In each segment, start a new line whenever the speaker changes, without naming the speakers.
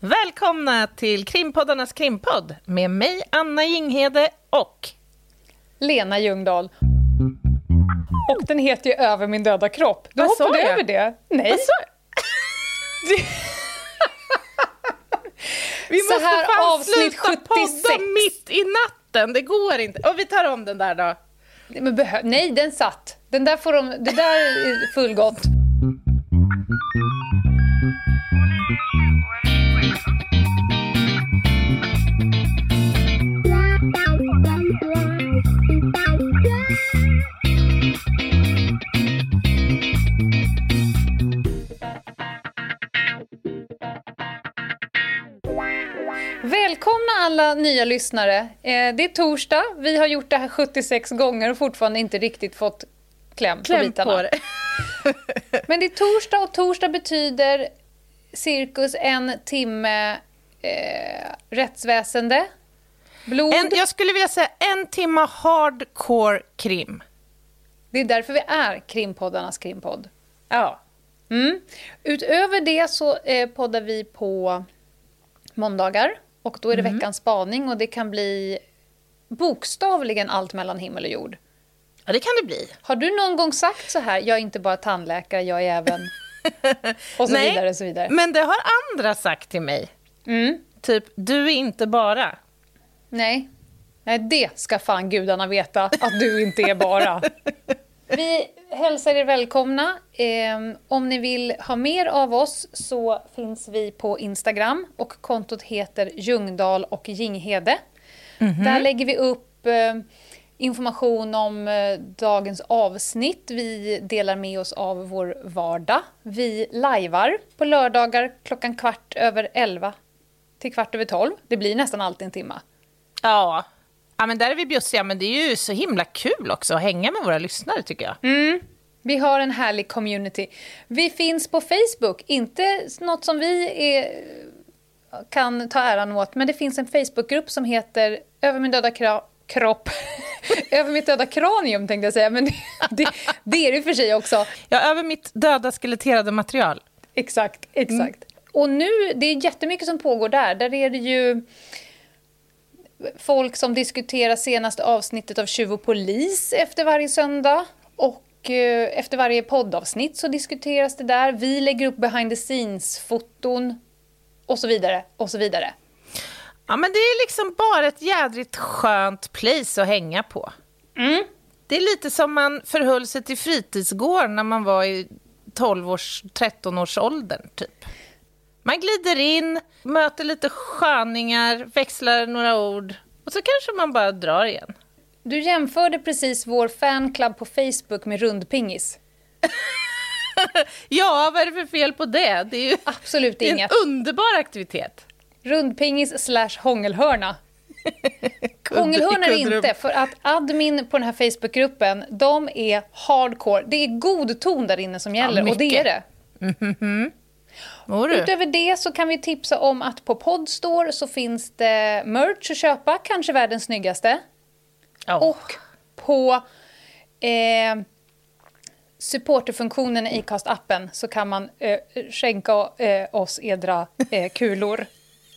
Välkomna till krimpoddarnas krimpodd med mig, Anna Jinghede och
Lena Ljungdahl. Och den heter ju Över min döda kropp. Du
Vad sa
hoppade
jag?
över det. Nej.
Vad sa Vi
Så
måste
här
fan
avsnitt
sluta
76.
podda mitt i natten. Det går inte. Och vi tar om den där då.
Men behö- Nej, den satt. Den där får de, det där är fullgott. Alla nya lyssnare. Eh, det är torsdag. Vi har gjort det här 76 gånger och fortfarande inte riktigt fått kläm, på
Kläm
bitarna.
på det.
Men det är torsdag och torsdag betyder cirkus en timme eh, rättsväsende, blod.
En, jag skulle vilja säga en timme hardcore krim.
Det är därför vi är krimpoddarnas krimpodd.
Ja.
Mm. Utöver det så eh, poddar vi på måndagar och då är det veckans spaning och det kan bli bokstavligen allt mellan himmel och jord.
ja, det kan det bli.
Har du någon gång sagt så här, jag är inte bara tandläkare, jag är även... och så
Nej,
vidare och så vidare.
Men det har andra sagt till mig.
Mm.
Typ, du är inte bara.
Nej. Nej, det ska fan gudarna veta, att du inte är bara. Vi hälsar er välkomna. Eh, om ni vill ha mer av oss så finns vi på Instagram och kontot heter Ljungdahl och Jinghede. Där lägger vi upp eh, information om eh, dagens avsnitt. Vi delar med oss av vår vardag. Vi lajvar på lördagar klockan kvart över elva till kvart över tolv. Det blir nästan alltid en timma.
Ja. Ja, men där är vi bjussiga. Men det är ju så himla kul också att hänga med våra lyssnare tycker jag.
Vi har en härlig community. Vi finns på Facebook, inte något som vi är, kan ta äran åt, men det finns en Facebookgrupp som heter Över min döda kra- kropp. Över mitt döda kranium tänkte jag säga, men det, det, det är det för sig också.
Ja, över mitt döda skeletterade material.
Exakt, exakt. Och nu, det är jättemycket som pågår där. Där är det ju folk som diskuterar senaste avsnittet av Tjuv och polis efter varje söndag. Och eh, efter varje poddavsnitt så diskuteras det där. Vi lägger upp behind the scenes-foton och så vidare, och så vidare.
Ja, men det är liksom bara ett jädrigt skönt place att hänga på. Det är lite som man förhöll sig till fritidsgården när man var i 12-års, 13-årsåldern, typ. Man glider in, möter lite sköningar, växlar några ord och så kanske man bara drar igen.
Du jämförde precis vår fanclub på Facebook med rundpingis.
Ja, vad är det för fel på det? Det är ju
Absolut
det är en
inget.
underbar aktivitet.
Rundpingis slash hångelhörna. Hångelhörna är inte, för att admin på den här Facebookgruppen, de är hardcore. Det är god ton där inne som gäller, och det är det.
Mår du?
Utöver det så kan vi tipsa om att på Podstore så finns det merch att köpa, kanske världens snyggaste.
Ja.
Och på eh, supporterfunktionen i Acast-appen så kan man eh, skänka eh, oss edra eh, kulor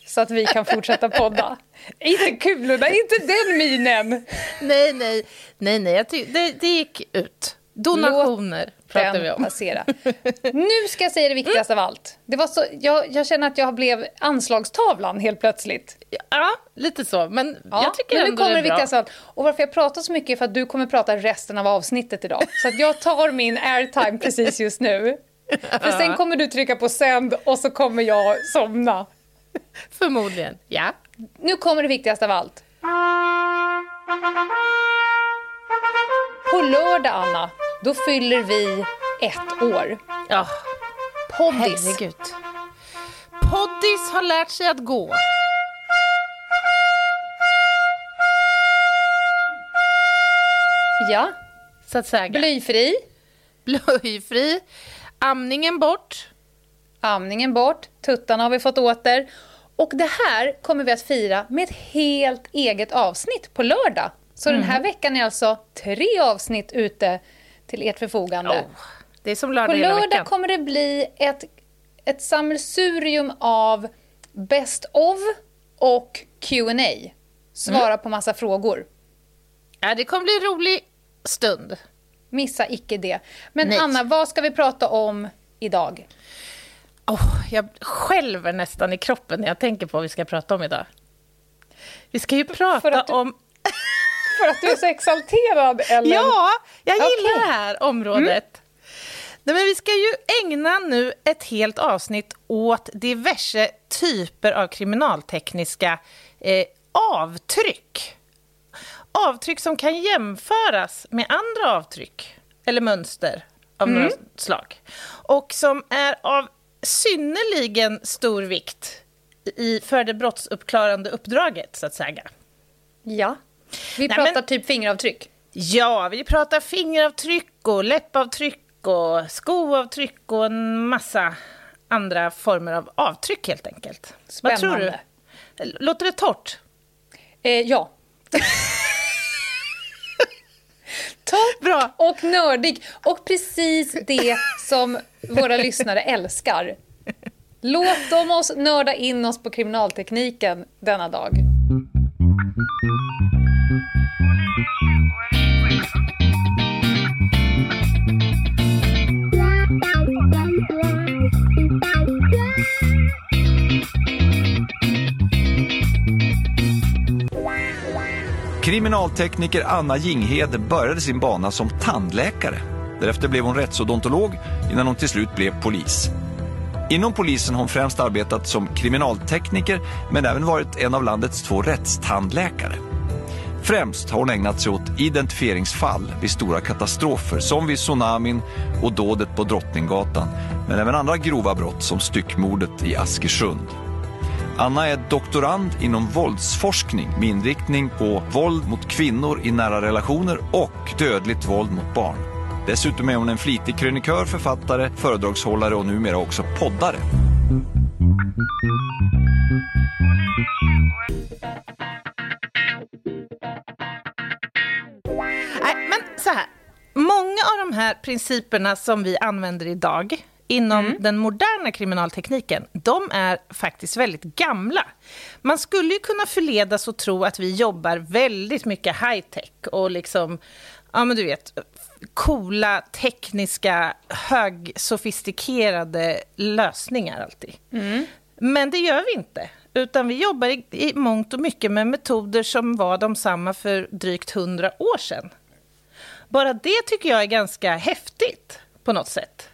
så att vi kan fortsätta podda. inte kulorna, inte den minen!
Nej, nej, nej, nej. Det, det gick ut. Donationer pratar vi om.
passera. Nu ska jag säga det viktigaste av allt. Det var så, jag, jag känner att jag blev anslagstavlan helt plötsligt.
Ja, lite så. Men
Ja,
jag tycker
men nu
ändå
kommer
det
det viktigaste av allt. Och varför jag pratar så mycket är för att du kommer prata resten av avsnittet idag. Så att jag tar min airtime precis just nu. För sen kommer du trycka på sänd och så kommer jag somna.
Förmodligen. Ja.
Nu kommer det viktigaste av allt. På lördag, Anna, då fyller vi ett år.
Ja,
Poddis.
herregud. Poddis har lärt sig att gå.
Ja,
Så att säga.
blyfri,
Blöjfri. Amningen bort.
amningen bort, tuttarna har vi fått åter. Och det här kommer vi att fira med ett helt eget avsnitt på lördag. Så den här veckan är alltså tre avsnitt ute till ert förfogande.
Oh, det är som
På
lördag hela
lördag kommer det bli ett, ett sammelsurium av Best of och Q&A. Svara mm. på massa frågor.
Ja, det kommer bli en rolig stund.
Missa icke det. Men Nej. Anna, vad ska vi prata om idag?
Oh, jag skälver nästan i kroppen när jag tänker på vad vi ska prata om idag. Vi ska ju prata du, om...
för att du är så exalterad, eller?
Ja, jag gillar okay. det här området. Mm. Nej, men vi ska ju ägna nu ett helt avsnitt åt diverse typer av kriminaltekniska eh, avtryck. Avtryck som kan jämföras med andra avtryck eller mönster av mm. något slag. Och som är av synnerligen stor vikt i, för det brottsuppklarande uppdraget, så att säga.
Ja. Vi Nej, pratar men, typ fingeravtryck.
Ja, vi pratar fingeravtryck och läppavtryck och skoavtryck och en massa andra former av avtryck helt enkelt.
Spännande. Vad tror
du? Låter det torrt?
Eh, ja. Topp Bra. och nördig. Och precis det som våra lyssnare älskar. Låt dem oss nörda in oss på kriminaltekniken denna dag.
Kriminaltekniker Anna Jinghede började sin bana som tandläkare. Därefter blev hon rättsodontolog innan hon till slut blev polis. Inom polisen har hon främst arbetat som kriminaltekniker men även varit en av landets två rättstandläkare. Främst har hon ägnat sig åt identifieringsfall vid stora katastrofer som vid tsunamin och dådet på Drottninggatan men även andra grova brott som styckmordet i Askersund. Anna är doktorand inom våldsforskning med inriktning på våld mot kvinnor i nära relationer och dödligt våld mot barn. Dessutom är hon en flitig krönikör, författare, föredragshållare och numera också poddare.
Nej, men så här. Många av de här principerna som vi använder idag inom mm. den moderna kriminaltekniken, de är faktiskt väldigt gamla. Man skulle ju kunna förledas att tro att vi jobbar väldigt mycket high-tech och liksom, ja men du vet, coola, tekniska, högsofistikerade lösningar alltid. Mm. Men det gör vi inte. Utan vi jobbar i, i mångt och mycket med metoder som var de samma för drygt hundra år sedan. Bara det tycker jag är ganska häftigt på något sätt.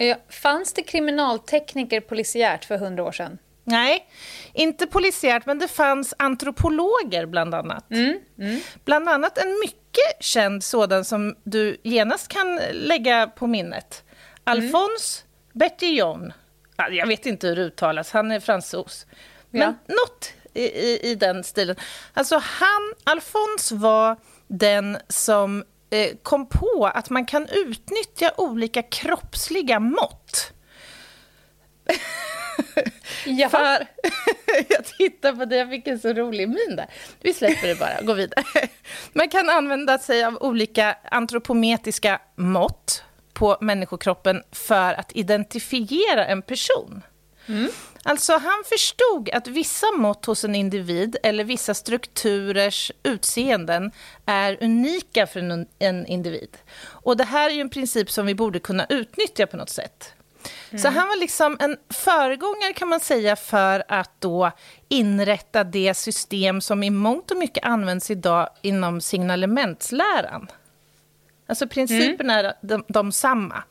Eh, fanns det kriminaltekniker polisiärt för hundra år sedan?
Nej, inte polisiärt, men det fanns antropologer bland annat. Mm, mm. Bland annat en mycket känd sådan som du genast kan lägga på minnet. Alphonse mm. Bertillon. Jag vet inte hur det uttalas, han är fransos. Men ja. något i, i, i, den stilen. Alltså han, Alphonse var den som kom på att man kan utnyttja olika kroppsliga mått.
Ja.
För, jag tittar på det, jag fick en så rolig min där. Vi släpper det bara, gå vidare. Man kan använda sig av olika antropometriska mått på människokroppen för att identifiera en person. Mm. Alltså han förstod att vissa mått hos en individ eller vissa strukturers utseenden är unika för en, en individ. Och det här är en princip som vi borde kunna utnyttja på något sätt. Mm. Så han var liksom en föregångare kan man säga för att då inrätta det system som i mångt och mycket används idag inom signalementsläran. Alltså principerna mm. är de, de samma.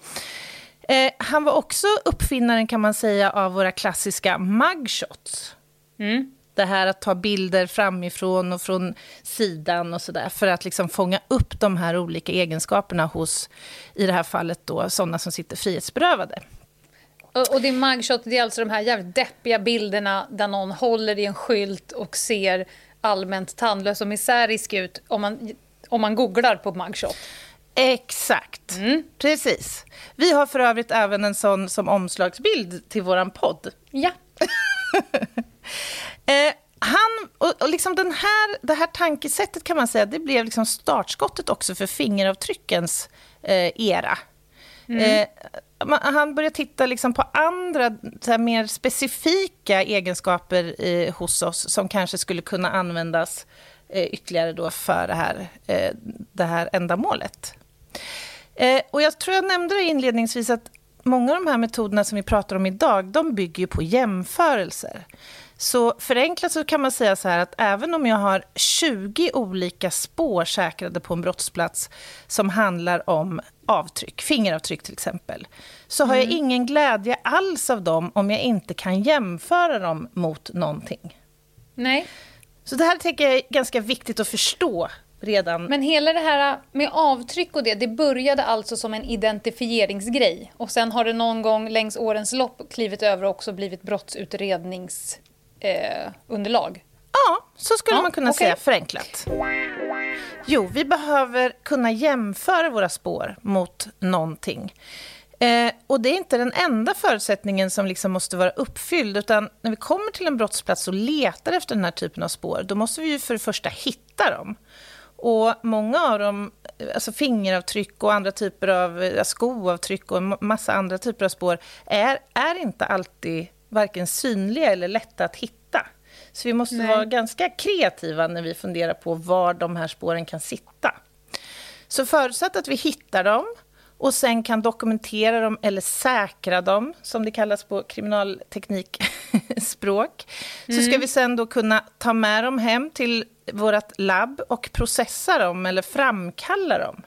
Eh, han var också uppfinnaren kan man säga av våra klassiska mugshots. Mm. Det här att ta bilder framifrån och från sidan och sådär för att liksom fånga upp de här olika egenskaperna hos, i det här fallet då, sådana som sitter frihetsberövade.
Och, och det mugshot, det är alltså de här jävligt deppiga bilderna där någon håller i en skylt och ser allmänt tandlös och misärisk ut om man, om man googlar på mugshot.
Exakt, mm. precis. Vi har för övrigt även en sån som omslagsbild till vår podd.
Ja.
eh, han, och, och liksom den här, det här tankesättet kan man säga, det blev liksom startskottet också för fingeravtryckens eh, era. Mm. Eh, han börjar titta liksom på andra så mer specifika egenskaper eh, hos oss som kanske skulle kunna användas eh, ytterligare då för det här, eh, det här ändamålet. Eh, och jag tror jag nämnde det inledningsvis att många av de här metoderna som vi pratar om idag, de bygger ju på jämförelser. Så förenklat så kan man säga så här att även om jag har 20 olika spår säkrade på en brottsplats som handlar om avtryck, fingeravtryck till exempel, så har jag mm. ingen glädje alls av dem om jag inte kan jämföra dem mot någonting.
Nej.
Så det här tänker jag är ganska viktigt att förstå redan.
Men hela det här med avtryck och det, det började alltså som en identifieringsgrej och sen har det någon gång längs årens lopp klivit över och också blivit brottutredningsunderlag? Eh,
ja, så skulle ja, man kunna okay. säga förenklat. Jo, vi behöver kunna jämföra våra spår mot någonting. Eh, och det är inte den enda förutsättningen som liksom måste vara uppfylld, utan när vi kommer till en brottsplats och letar efter den här typen av spår, då måste vi ju för det första hitta dem. Och många av dem, alltså fingeravtryck och andra typer av skoavtryck och massa andra typer av spår, är, är inte alltid varken synliga eller lätta att hitta. Så vi måste Nej. vara ganska kreativa när vi funderar på var de här spåren kan sitta. Så förutsatt att vi hittar dem och sen kan dokumentera dem eller säkra dem, som det kallas på kriminalteknikspråk, mm. så ska mm. vi sen då kunna ta med dem hem till vårt labb och processa dem eller framkalla dem.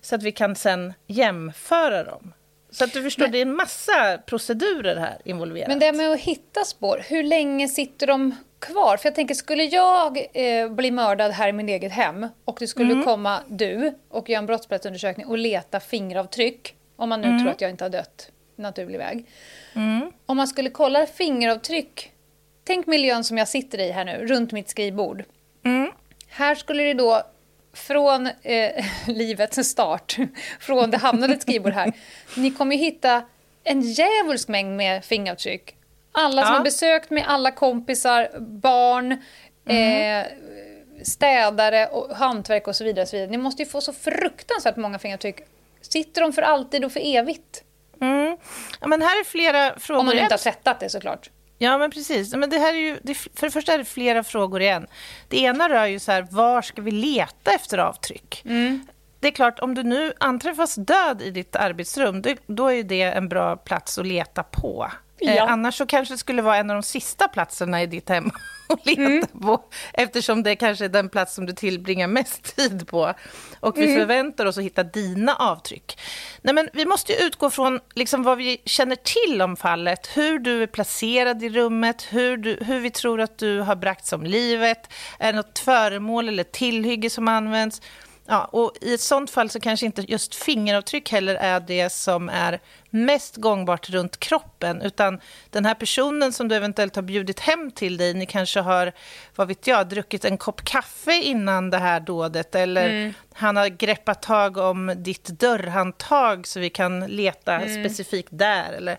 Så att vi kan sen jämföra dem. Så att du förstår, men, det är en massa procedurer här involverat.
Men det med att hitta spår, hur länge sitter de kvar? För jag tänker, skulle jag eh, bli mördad här i min eget hem och det skulle mm. komma du och göra en brottsplatsundersökning och leta fingeravtryck, om man nu mm. tror att jag inte har dött naturlig väg. Mm. Om man skulle kolla fingeravtryck, tänk miljön som jag sitter i här nu, runt mitt skrivbord. Mm. Här skulle det då från eh, livets start, från det hamnade ett skrivbord här, ni kommer hitta en djävulsk mängd med fingeravtryck. Alla som ja. har besökt med alla kompisar, barn, mm. eh, städare, och hantverk och så vidare, så vidare. Ni måste ju få så fruktansvärt många fingeravtryck. Sitter de för alltid och för evigt?
Mm. Ja, men här är flera frågor.
Om man inte har tvättat det såklart.
Ja, men precis. Men det här är ju, det, för det första är det flera frågor igen. Det ena rör ju så här, var ska vi leta efter avtryck? Mm. Det är klart, om du nu anträffas död i ditt arbetsrum, då, då är det en bra plats att leta på. Ja. Eh, annars så kanske det skulle vara en av de sista platserna i ditt hem att leta mm. på, eftersom det kanske är den plats som du tillbringar mest tid på. Och vi mm. förväntar oss att hitta dina avtryck. Nej, men vi måste utgå från liksom vad vi känner till om fallet, hur du är placerad i rummet, hur, du, hur vi tror att du har bragts om livet, är det något föremål eller tillhygge som används, Ja, och I ett sånt fall så kanske inte just fingeravtryck heller är det som är mest gångbart runt kroppen, utan den här personen som du eventuellt har bjudit hem till dig, ni kanske har, vad vet jag, druckit en kopp kaffe innan det här dådet, eller mm. han har greppat tag om ditt dörrhandtag så vi kan leta mm. specifikt där, eller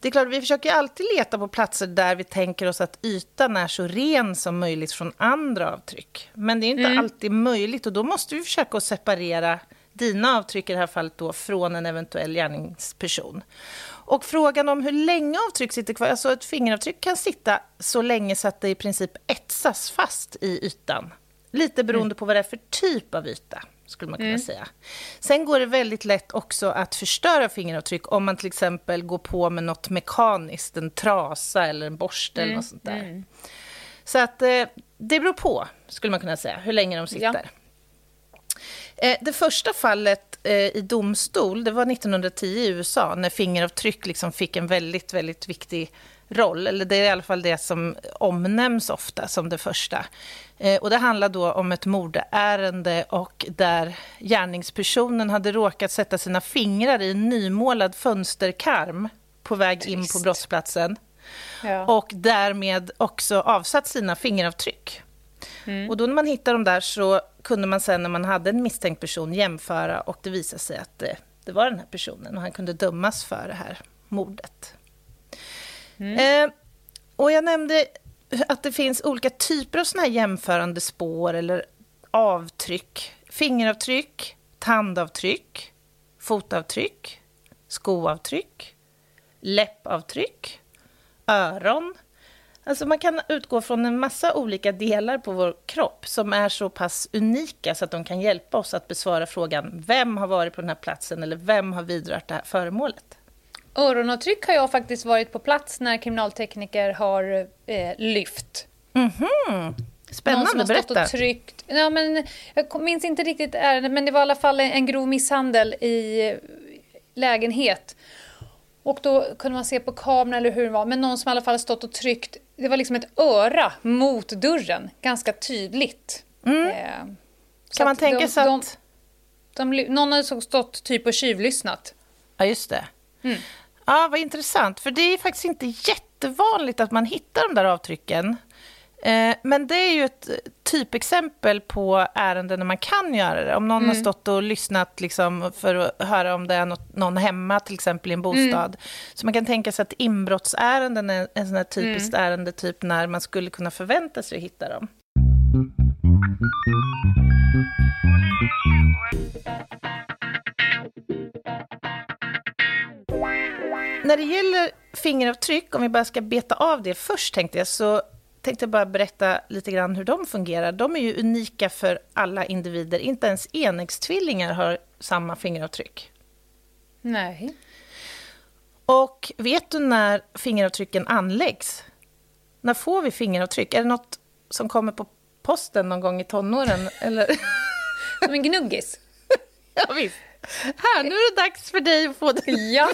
det är klart, vi försöker alltid leta på platser där vi tänker oss att ytan är så ren som möjligt från andra avtryck. Men det är inte mm. alltid möjligt och då måste vi försöka att separera dina avtryck i det här fallet då från en eventuell gärningsperson. Och frågan om hur länge avtryck sitter kvar, alltså ett fingeravtryck kan sitta så länge så att det i princip etsas fast i ytan. Lite beroende mm. på vad det är för typ av yta skulle man kunna mm. säga. Sen går det väldigt lätt också att förstöra fingeravtryck om man till exempel går på med något mekaniskt, en trasa eller en borste mm. eller något sånt där. Mm. Så att eh, det beror på, skulle man kunna säga, hur länge de sitter. Ja. Eh, det första fallet eh, i domstol, det var 1910 i USA, när fingeravtryck liksom fick en väldigt, väldigt viktig roll. Eller det är i alla fall det som omnämns ofta som det första. Eh, och det handlar då om ett mordärende och där gärningspersonen hade råkat sätta sina fingrar i en nymålad fönsterkarm på väg Trist. in på brottsplatsen. Ja. Och därmed också avsatt sina fingeravtryck. Mm. Och då när man hittade dem där så kunde man sen när man hade en misstänkt person jämföra och det visade sig att det, det var den här personen och han kunde dömas för det här mordet. Mm. Eh, och jag nämnde att det finns olika typer av såna här jämförande spår eller avtryck. Fingeravtryck, tandavtryck, fotavtryck, skoavtryck, läppavtryck, öron. Alltså man kan utgå från en massa olika delar på vår kropp som är så pass unika så att de kan hjälpa oss att besvara frågan vem har varit på den här platsen eller vem har vidrört det här föremålet.
Öronavtryck har jag faktiskt varit på plats när kriminaltekniker har eh, lyft.
Spännande,
Någon som har stått
berätta.
och tryckt. Ja, men, jag minns inte riktigt ärendet, men det var i alla fall en, grov misshandel i eh, lägenhet. Och då kunde man se på kameran eller hur det var, men någon som i alla fall stått och tryckt. Det var liksom ett öra mot dörren, ganska tydligt. Eh,
Mm. Kan man tänka
de-
sig
de-
att...
de ly- någon hade stått typ och tjuvlyssnat.
Ja, just det.
Mm.
Ja, vad intressant. För det är faktiskt inte jättevanligt att man hittar de där avtrycken. Eh, men det är ju ett typexempel på ärenden där man kan göra det. Om någon
Mm.
har stått och lyssnat liksom för att höra om det är något, någon hemma, till exempel i en bostad.
Mm.
Så man kan tänka sig att inbrottsärenden är en sån här typiskt
Mm.
ärende, typ när man skulle kunna förvänta sig att hitta dem. När det gäller fingeravtryck, om vi bara ska beta av det först tänkte jag, så tänkte jag bara berätta lite grann hur de fungerar. De är ju unika för alla individer. Inte ens enäggstvillingar har samma fingeravtryck.
Nej.
Och vet du när fingeravtrycken anläggs? När får vi fingeravtryck? Är det något som kommer på posten någon gång i tonåren? Eller?
Som en gnuggis.
ja, visst. Här, nu är det dags för dig att få dina
Ja.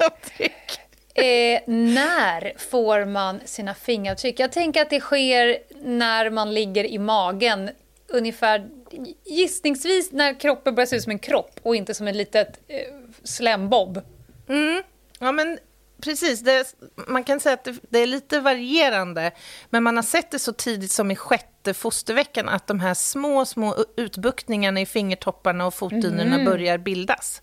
Fingeravtryck.
Eh, när får man sina fingeravtryck? Jag tänker att det sker när man ligger i magen. Ungefär gissningsvis när kroppen börjar se ut som en kropp och inte som en litet eh, slembob.
Ja, men precis. Det, man kan säga att det, det är lite varierande, men man har sett det så tidigt som i sjätte fosterveckan att de här små, små utbuktningarna i fingertopparna och fotdynorna börjar bildas.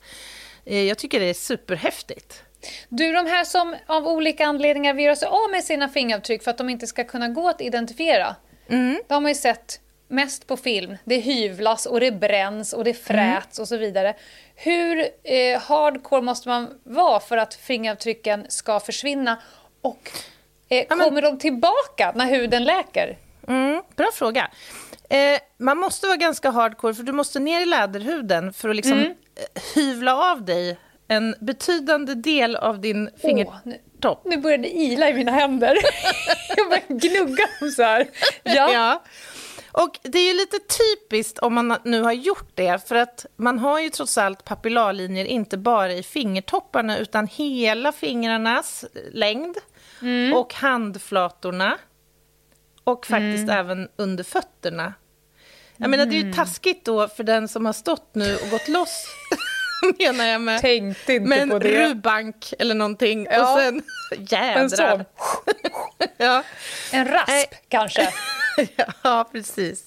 Eh, Jag tycker det är superhäftigt.
Du, de här som av olika anledningar vill göra sig av med sina fingeravtryck för att de inte ska kunna gå att identifiera. De har man ju sett mest på film. Det hyvlas och det bränns och det fräts och så vidare. Hur eh, hardcore måste man vara för att fingeravtrycken ska försvinna? Och eh,
men-
kommer de tillbaka när huden läker?
Mm, bra fråga. Eh, man måste vara ganska hardcore, för du måste ner i läderhuden för att liksom
Mm.
eh, hyvla av dig en betydande del av din
Åh, nu,
fingertopp.
nu börjar det ila i mina händer. Jag börjar gnugga dem så här. Ja.
Ja. Och det är ju lite typiskt om man nu har gjort det, för att man har ju trots allt papillarlinjer inte bara i fingertopparna, utan hela fingrarnas längd och handflatorna och faktiskt även under fötterna. Jag menar, det är ju taskigt då för den som har stått nu och gått loss, menar jag med,
Tänkte inte
med en
på det.
rubank eller någonting.
Ja.
Och sen, jädrar.
En
ja.
En rasp
Nej.
kanske.
ja, precis.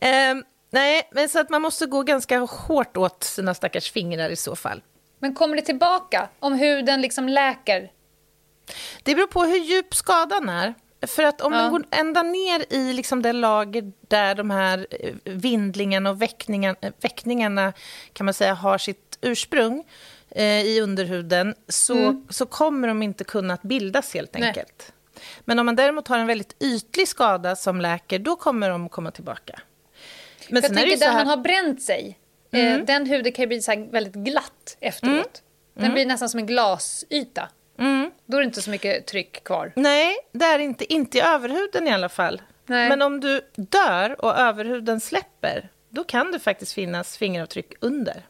Ehm, nej, men så att man måste gå ganska hårt åt sina stackars fingrar i så fall.
Men kommer det tillbaka om huden liksom läker?
Det beror på hur djup skadan är. För att om
Ja.
den går ända ner i liksom det lager där de här eh, vindlingarna och väckningarna, eh, väckningarna kan man säga har sitt ursprung eh, i underhuden så, så kommer de inte kunna att bildas helt
Nej.
enkelt. Men om man däremot har en väldigt ytlig skada som läker, då kommer de komma tillbaka. Men
jag
är det ju
tänker där
här-
man har bränt sig, eh, den huden kan bli så väldigt glatt efteråt. Den blir nästan som en glasyta. Då är det inte så mycket tryck kvar.
Nej, det är inte, inte i överhuden i alla fall.
Nej.
Men om du dör och överhuden släpper, då kan det faktiskt finnas fingeravtryck under.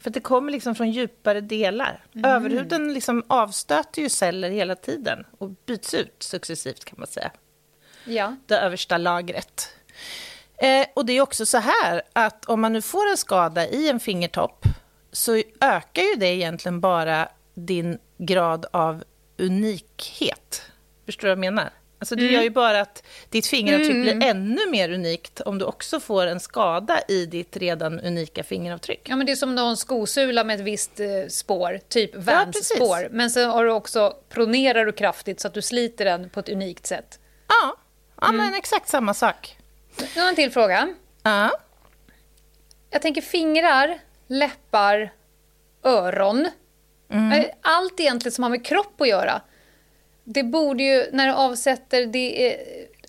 För det kommer liksom från djupare delar. Överhuden liksom avstöter ju celler hela tiden och byts ut successivt kan man säga.
Ja.
Det översta lagret. Eh, och det är också så här att om man nu får en skada i en fingertopp så ökar ju det egentligen bara din grad av unikhet. Förstår du vad jag menar? Alltså det gör ju bara att ditt fingeravtryck blir ännu mer unikt om du också får en skada i ditt redan unika fingeravtryck.
ja, men det är som någon skosula med ett visst eh, spår, typ. Vans-spår. men så har du också, pronerar du kraftigt så att du sliter den på ett unikt sätt.
Ja, ja men exakt samma sak.
Nu har en till fråga.
Ja.
Jag tänker fingrar, läppar öron. Eh, Allt egentligen som har med kropp att göra. Det borde ju, när du avsätter det, eh,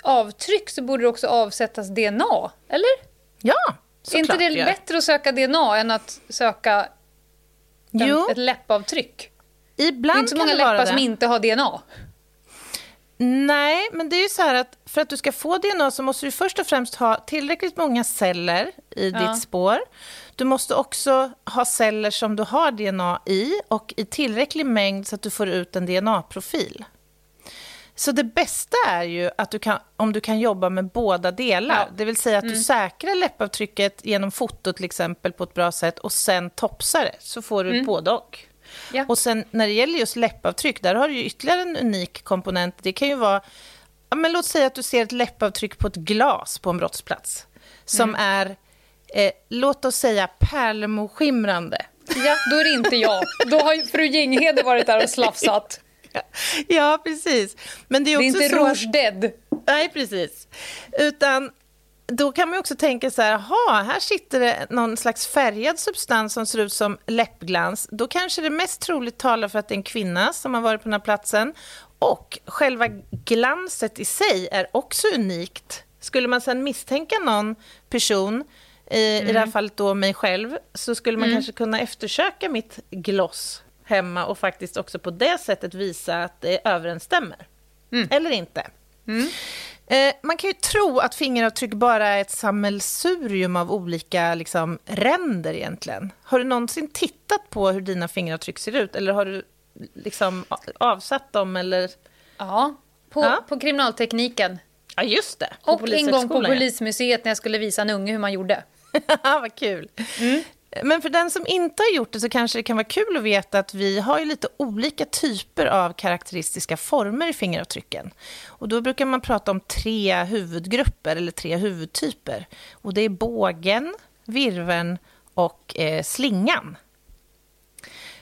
avtryck så borde det också avsättas DNA, eller?
Ja,
är inte
såklart
det
gör.
bättre att söka DNA än att söka en, ett läppavtryck? Det är
ibland
inte så många läppar som inte har DNA.
Nej, men det är ju så här att för att du ska få DNA så måste du först och främst ha tillräckligt många celler i
Ja.
ditt spår. Du måste också ha celler som du har DNA i och i tillräcklig mängd så att du får ut en DNA-profil. Så det bästa är ju att du kan, om du kan jobba med båda delar.
Ja.
Det vill säga att du säkrar läppavtrycket genom foto till exempel på ett bra sätt och sen topsar det, så får du både och.
Ja.
Och sen när det gäller just läppavtryck, där har du ytterligare en unik komponent. Det kan ju vara, ja, men låt säga att du ser ett läppavtryck på ett glas på en brottsplats. Som är, eh, låt oss säga pärlemoskimrande.
Ja, då är det inte jag. Då har fru Ginghede varit där och slafsat.
Ja, precis. Men det är
Det är
också
inte
så...
Rouge.
Nej, precis. Utan då kan man också tänka så här, jaha, här sitter det någon slags färgad substans som ser ut som läppglans. Då kanske det mest troligt talar för att det är en kvinna som har varit på den här platsen. Och själva glanset i sig är också unikt. Skulle man sedan misstänka någon person, i, i det här fallet då mig själv, så skulle man kanske kunna eftersöka mitt gloss hemma och faktiskt också på det sättet visa att det överensstämmer. Eller inte. Eh, man kan ju tro att fingeravtryck bara är ett sammelsurium av olika liksom, ränder egentligen. Har du någonsin tittat på hur dina fingeravtryck ser ut? Eller har du liksom avsatt dem? Eller...
Ja, på,
Ja.
på kriminaltekniken.
Ja, just det. På
Och en gång på. Polismuseet när jag skulle visa en unge hur man gjorde.
Vad kul. Men för den som inte har gjort det så kanske det kan vara kul att veta att vi har ju lite olika typer av karaktäristiska former i fingeravtrycken. Och då brukar man prata om tre huvudgrupper eller tre huvudtyper. Och det är bågen, virveln och eh, slingan.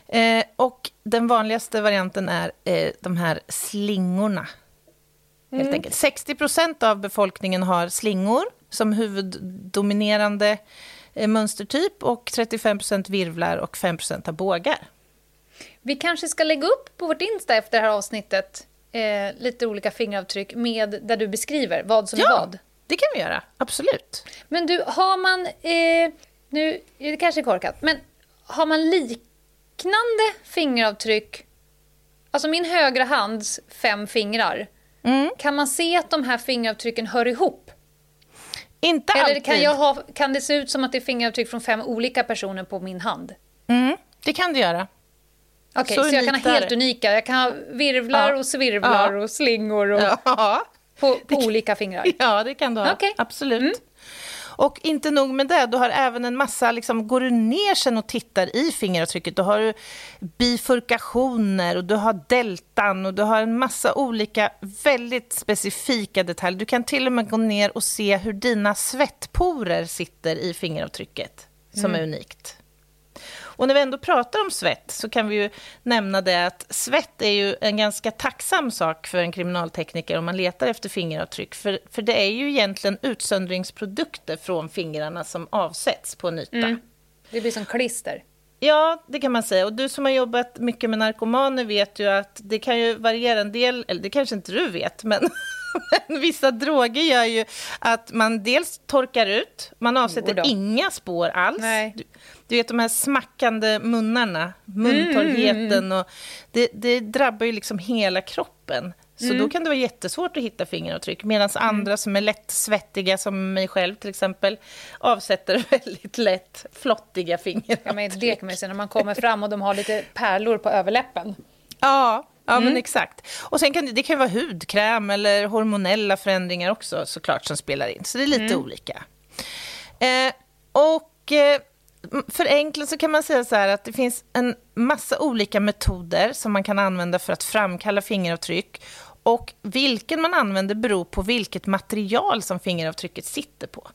Eh, och den vanligaste varianten är eh, de här slingorna. Helt enkelt. 60 procent av befolkningen har slingor som huvuddominerande eh, mönstertyp och 35 procent virvlar och 5 procent har bågar.
Vi kanske ska lägga upp på vårt Insta efter det här avsnittet eh, lite olika fingeravtryck med där du beskriver vad som är vad.
det kan vi göra. Absolut.
Men du, har man... Eh, nu är det kanske korkat, men har man liknande fingeravtryck... Alltså min högra hands fem fingrar.
Mm.
Kan man se att de här fingeravtrycken hör ihop?
Inte
Eller
alltid.
kan, jag ha, kan det se ut som att det är fingeravtryck från fem olika personer på min hand?
Mm, det kan det göra.
Okej,
Så
så, jag kan ha helt unika. Jag kan ha virvlar
Ja.
och svirvlar
Ja.
och slingor och
Ja,
på, på olika fingrar.
ja det kan du ha.
Okej.
Absolut. Och inte nog med det, du har även en massa, liksom, går du ner sen och tittar i fingeravtrycket, då har du bifurkationer och du har deltan och du har en massa olika väldigt specifika detaljer. Du kan till och med gå ner och se hur dina svettporer sitter i fingeravtrycket, som är unikt. Och när vi ändå pratar om svett så kan vi ju nämna det att svett är ju en ganska tacksam sak för en kriminaltekniker om man letar efter fingeravtryck. För, för det är ju egentligen utsöndringsprodukter från fingrarna som avsätts på en yta.
Det blir som klister.
Ja, det kan man säga. Och du som har jobbat mycket med narkomaner vet ju att det kan ju variera en del, eller det kanske inte du vet, men, men vissa droger gör ju att man dels torkar ut, man avsätter inga spår alls.
Nej.
Du, du vet de här smackande munnarna, muntorrheten och det, det drabbar ju liksom hela kroppen. Så då kan det vara jättesvårt att hitta fingeravtryck. Medan andra som är lätt svettiga, som mig själv till exempel, avsätter väldigt lätt flottiga fingeravtryck.
Ja, men det kan man ju se när man kommer fram och de har lite pärlor på överläppen.
Ja, ja
Mm.
men exakt. Och sen kan det, det kan vara hudkräm eller hormonella förändringar också såklart som spelar in. Så det är lite
Mm.
olika. Eh, och eh, förenklat så kan man säga så här att det finns en massa olika metoder som man kan använda för att framkalla fingeravtryck. Och vilken man använder beror på vilket material som fingeravtrycket sitter på.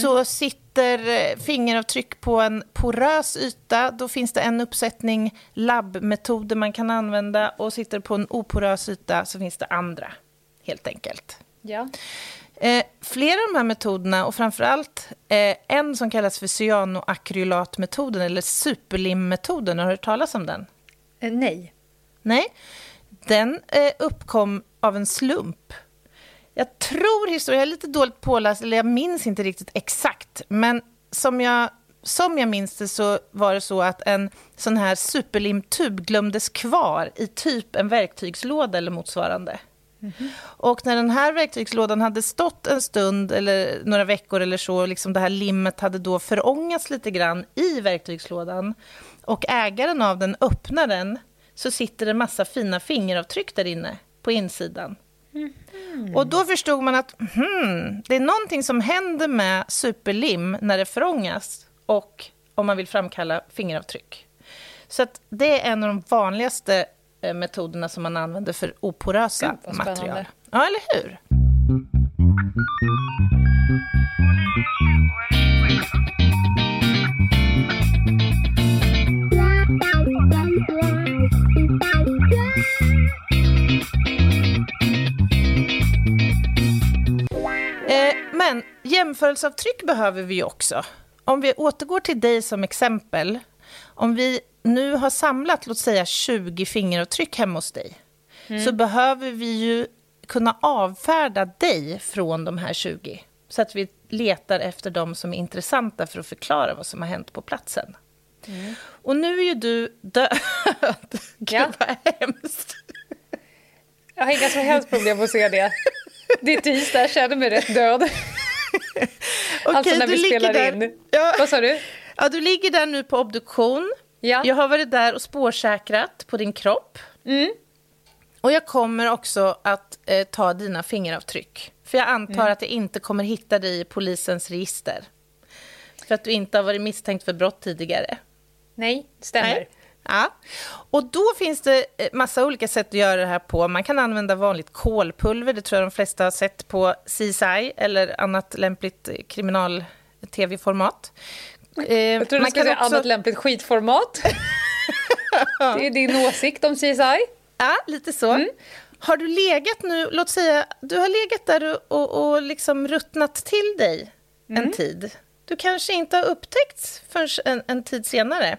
Så sitter eh, fingeravtryck på en porös yta, då finns det en uppsättning labbmetoder man kan använda. Och sitter på en oporös yta så finns det andra, helt enkelt.
Ja.
Eh, flera av de här metoderna, och framförallt eh, en som kallas för cyanoakrylatmetoden, eller superlimmetoden, har du hört talas om den?
Eh, nej.
Nej, den eh, uppkom av en slump. Jag tror historien, jag är lite dåligt påläst, eller jag minns inte riktigt exakt, men som jag, som jag minns det så var det så att en sån här superlimtub glömdes kvar i typ en verktygslåda eller motsvarande. Och när den här verktygslådan hade stått en stund eller några veckor eller så, liksom det här limmet hade då förångats lite grann i verktygslådan och ägaren av den öppnar den så sitter det en massa fina fingeravtryck där inne på insidan. Och då förstod man att hmm, det är någonting som händer med superlim när det förångas och om man vill framkalla fingeravtryck. Så det är en av de vanligaste eh, metoderna som man använder för oporösa material. Ja, eller hur? Men jämförelseavtryck behöver vi också. Om vi återgår till dig som exempel. Om vi nu har samlat, låt säga 20 fingeravtryck hemma hos dig, så behöver vi ju kunna avfärda dig från de här 20. Så att vi letar efter de som är intressanta för att förklara vad som har hänt på platsen. Och nu är ju du död. Gud,
Ja.
vad hemskt.
Jag har inga som helst problem att se det. Det är tisdag, jag känner mig rätt död. alltså
Okej,
när
du
vi
ligger
spelar
där.
in.
Ja.
Vad sa du?
Ja, du ligger där nu på obduktion.
Ja.
Jag har varit där och spårsäkrat på din kropp. Och jag kommer också att eh, ta dina fingeravtryck. För jag antar att jag inte kommer hitta dig i polisens register. För att du inte har varit misstänkt för brott tidigare.
Nej, det stämmer.
Nej. Ja. Och då finns det eh, massa olika sätt att göra det här på. Man kan använda vanligt kolpulver, det tror jag de flesta har sett på CSI eller annat lämpligt eh, kriminal-tv-format. Eh,
Jag tror du
man
skulle säga
också-
annat lämpligt skitformat. det är din åsikt om CSI.
Ja, lite så.
Mm.
Har du legat nu, låt säga, du har legat där och, och liksom ruttnat till dig
Mm.
en tid. Du kanske inte har upptäckts förrän en, en tid senare.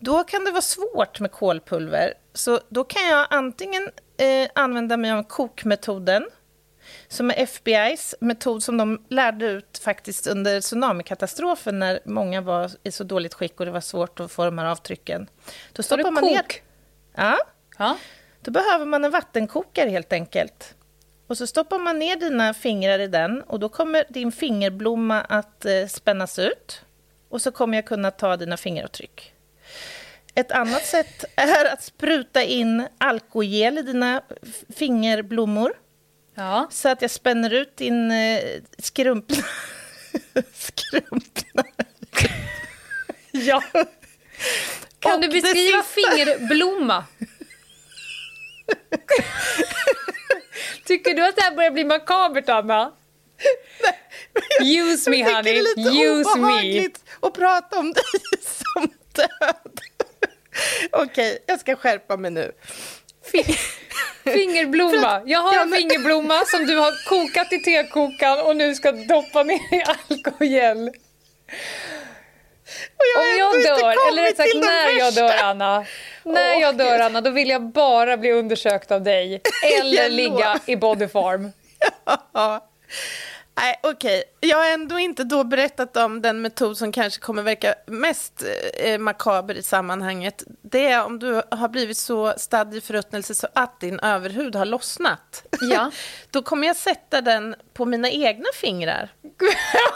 Då kan det vara svårt med kolpulver. Så då kan jag antingen eh, använda mig av kokmetoden, som är FBI's metod som de lärde ut faktiskt under tsunamikatastrofen när många var i så dåligt skick och det var svårt att få de här avtrycken. Då stoppar man ner...
kok?
Ja,
Ja.
då behöver man en vattenkokare helt enkelt. Och så stoppar man ner dina fingrar i den och då kommer din fingerblomma att eh, spännas ut. Och så kommer jag kunna ta dina fingeravtryck. Ett annat sätt är att spruta in alkogel i dina fingerblommor.
ja.
Så att jag spänner ut din eh, skrumpna... skrumpna...
ja. Kan
Och
du beskriva
sista-
fingerblomma? Tycker du att det här börjar bli makabert, Anna? Use me,
Jag tycker
honey.
det är lite
Use me.
obehagligt att prata om dig som död. Okej, jag ska skärpa mig nu.
Fingerblomma. Jag har en fingerblomma som du har kokat i tekokaren och nu ska doppa ner i alkogel.
Och jag
Om jag dör, eller rätt sagt när jag dör Anna. När
Åh,
jag dör. Anna, då vill jag bara bli undersökt av dig. Eller ligga i bodyfarm.
Ja. Nej, okej. Jag har ändå inte då berättat om den metod som kanske kommer verka mest eh, makaber i sammanhanget. Det är om du har blivit så stadd i förruttnelse så att din överhud har lossnat.
Ja.
Då kommer jag sätta den på mina egna fingrar.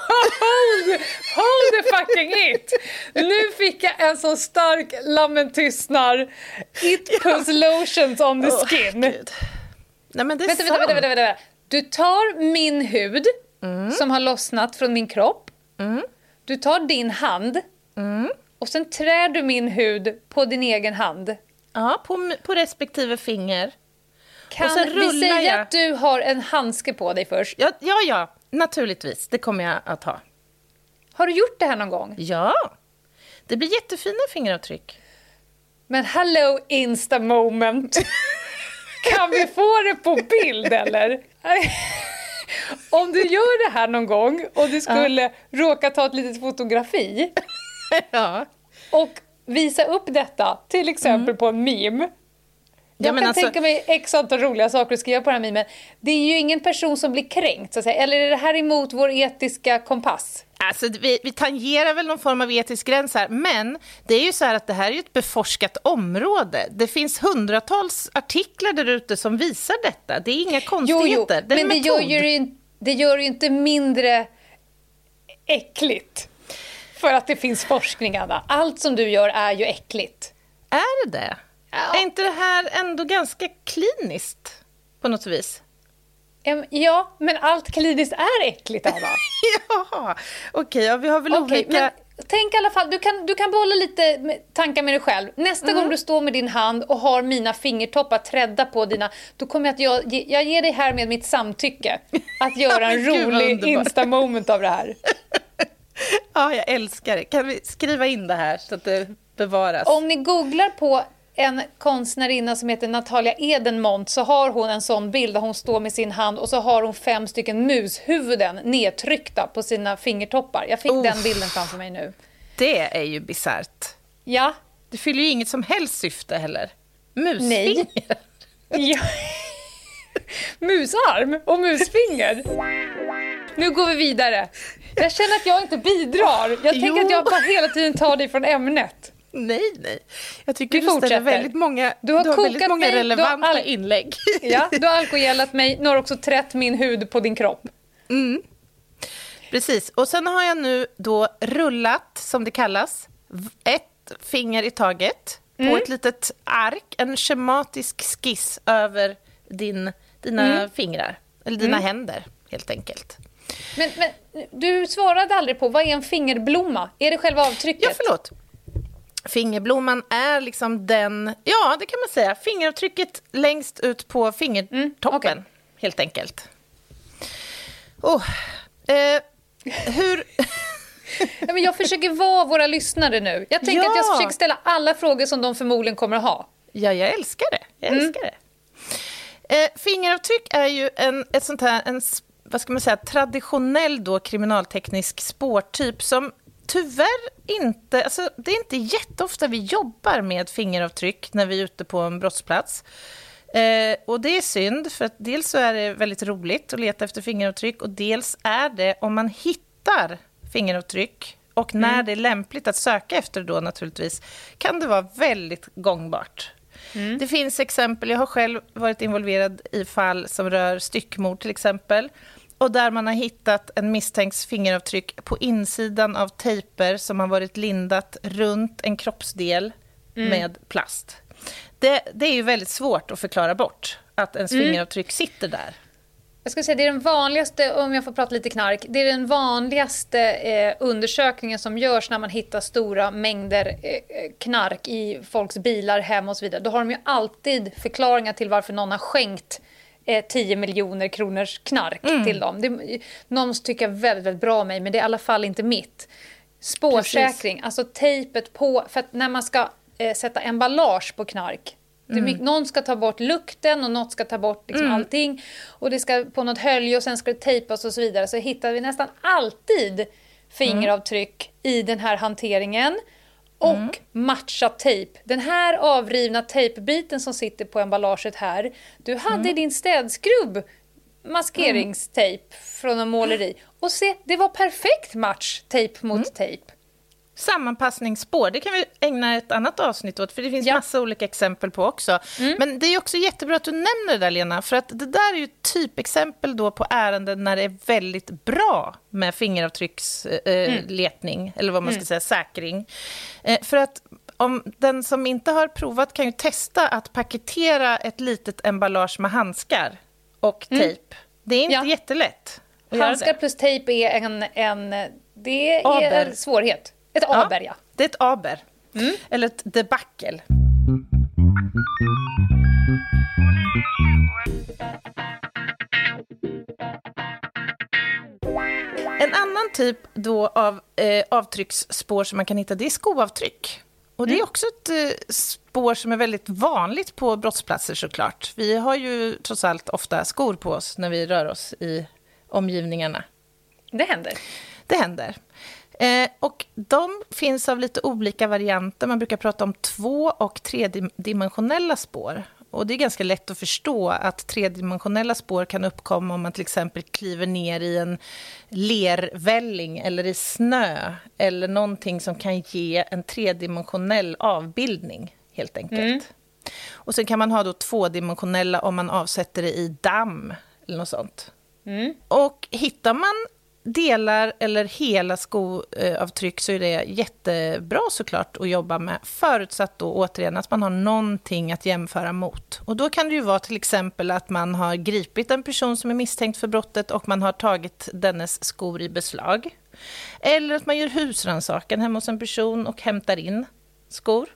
hold, hold the fucking it! Nu fick jag en så stark lammen tystnar. It puts lotions on the skin.
Gud. Nej, men det är
Vänta,
sant.
vänta, vänta, vänta. Du tar min hud som har lossnat från min kropp. Du tar din hand och sen trär du min hud på din egen hand.
Ja, på, på respektive finger.
Kan
sen
vi säga
jag.
att du har en handske på dig först?
Ja, ja, ja, naturligtvis. Det kommer jag att ha.
Har du gjort det här någon gång?
Ja, det blir jättefina fingeravtryck.
Men hello insta moment! kan vi få det på bild eller? om du gör det här någon gång och du skulle ja. råka ta ett litet fotografi
ja.
och visa upp detta, till exempel mm. på en meme. Jag ja, kan alltså... tänka mig x antal roliga saker att skriva på den här memen. Det är ju ingen person som blir kränkt, så att säga. eller är det här emot vår etiska kompass?
Alltså, vi, vi tangerar väl någon form av etisk gräns här, men det är ju så här att det här är ett beforskat område. Det finns hundratals artiklar där ute som visar detta. Det är inga konstigheter. Jo, jo. Det
men det gör, ju, det gör ju inte mindre äckligt för att det finns forskning, Anna. Allt som du gör är ju äckligt.
Är det det? Ja. Är inte det här ändå ganska kliniskt på något vis?
Ja, men allt kliniskt är äckligt, Anna.
ja, okej, okay, ja, vi har väl okay, olika... Men
tänk i alla fall, du kan, du kan bolla lite tankar med dig själv. Nästa mm. gång du står med din hand och har mina fingertoppar trädda på dina, då kommer jag att jag, jag ger dig här med mitt samtycke att göra en rolig insta-moment av det här.
ja, jag älskar det. Kan vi skriva in det här så att det bevaras?
Om ni googlar på en konstnärinna som heter Natalia Edenmont så har hon en sån bild där hon står med sin hand och så har hon fem stycken mushuvuden nedtryckta på sina fingertoppar. Jag fick oh. den bilden framför mig nu.
Det är ju bisarrt.
Ja.
Det fyller ju inget som helst syfte heller. Musfinger.
Nej. Ja. Musarm och musfinger. Nu går vi vidare. Jag känner att jag inte bidrar. Jag tänker jo. att jag bara hela tiden tar dig från ämnet.
Nej, nej. Jag tycker vi du ställer väldigt många, du har, du har väldigt många mig, relevanta all... inlägg.
Ja, du har alkoholat mig, nu har också trätt min hud på din kropp.
Mm. Precis, och sen har jag nu då rullat, som det kallas, ett finger i taget mm. på ett litet ark, en schematisk skiss över din, dina mm. fingrar, eller dina mm. händer helt enkelt.
Men, men du svarade aldrig på, vad är en fingerblomma? Är det själva avtrycket?
Ja, förlåt. Fingerblomman är liksom den, ja det kan man säga, fingeravtrycket längst ut på fingertoppen, mm, okay. helt enkelt. Oh, eh, hur...
men jag försöker vara våra lyssnare nu. Jag tänker ja. att jag försöker ställa alla frågor som de förmodligen kommer att ha.
Ja, jag älskar det. Jag mm. älskar det. Eh, fingeravtryck är ju en, ett sånt här, en, vad ska man säga, traditionell då kriminalteknisk spårtyp som tyvärr inte... Alltså, det är inte jätteofta vi jobbar med fingeravtryck när vi är ute på en brottsplats. Eh, och det är synd, för dels så är det väldigt roligt att leta efter fingeravtryck och dels är det, om man hittar fingeravtryck och när mm. det är lämpligt att söka efter då naturligtvis, kan det vara väldigt gångbart. Mm. Det finns exempel, jag har själv varit involverad i fall som rör styckmord till exempel, och där man har hittat en misstänkts fingeravtryck på insidan av tejper som har varit lindat runt en kroppsdel mm. med plast. Det, det, är ju väldigt svårt att förklara bort att ens mm. fingeravtryck sitter där.
Jag skulle säga det är den vanligaste, om jag får prata lite knark, det är den vanligaste eh, undersökningen som görs när man hittar stora mängder eh, knark i folks bilar, hem och så vidare. Då har de ju alltid förklaringar till varför någon har skänkt eh, 10 miljoner kronors knark mm. till dem. Det, någon tycker väldigt, väldigt bra om mig, men det är i alla fall inte mitt. Spårsäkring, Precis. alltså tejpet på, för när man ska eh, sätta emballage på knark, Mm. Mycket, någon ska ta bort lukten och något ska ta bort liksom mm. allting. Och det ska på något hölje och sen ska det tejpas och så vidare. Så hittar vi nästan alltid fingeravtryck mm. i den här hanteringen och mm. matchat tejp. Den här avrivna tejpbiten som sitter på emballaget här, du hade mm. din städskrubb maskeringstejp mm. från en måleri. Och se, det var perfekt match, tejp mot mm. tejp.
Sammanpassningsspår, det kan vi ägna ett annat avsnitt åt, för det finns ja. massa olika exempel på också. Mm. Men det är också jättebra att du nämner det där, Lena, för att det där är ju typexempel då på ärenden när det är väldigt bra med fingeravtrycksletning, eh, mm. eller vad man ska mm. säga, säkring. Eh, för att om den som inte har provat kan ju testa att paketera ett litet emballage med handskar och mm. tejp. Det är inte ja. jättelätt.
Handskar plus tejp är en, en, det är en svårighet. Ett aber, ja.
Det är ett aber. Mm. Eller ett debacle. En annan typ då av eh, avtrycksspår som man kan hitta, det är skoavtryck. Och det är mm. också ett eh, spår som är väldigt vanligt på brottsplatser såklart. Vi har ju trots allt ofta skor på oss när vi rör oss i omgivningarna.
Det händer.
Det händer. Eh, och de finns av lite olika varianter. Man brukar prata om två och tredimensionella spår. Och det är ganska lätt att förstå att tredimensionella spår kan uppkomma om man till exempel kliver ner i en lervälling eller i snö eller någonting som kan ge en tredimensionell avbildning, helt enkelt. Mm. Och sen kan man ha då tvådimensionella om man avsätter det i damm eller något sånt. Mm. Och hittar man delar eller hela skoavtryck så är det jättebra såklart att jobba med, förutsatt då återigen att man har någonting att jämföra mot. Och då kan det ju vara till exempel att man har gripit en person som är misstänkt för brottet och man har tagit dennes skor i beslag. Eller att man gör husrannsakan hemma hos en person och hämtar in skor.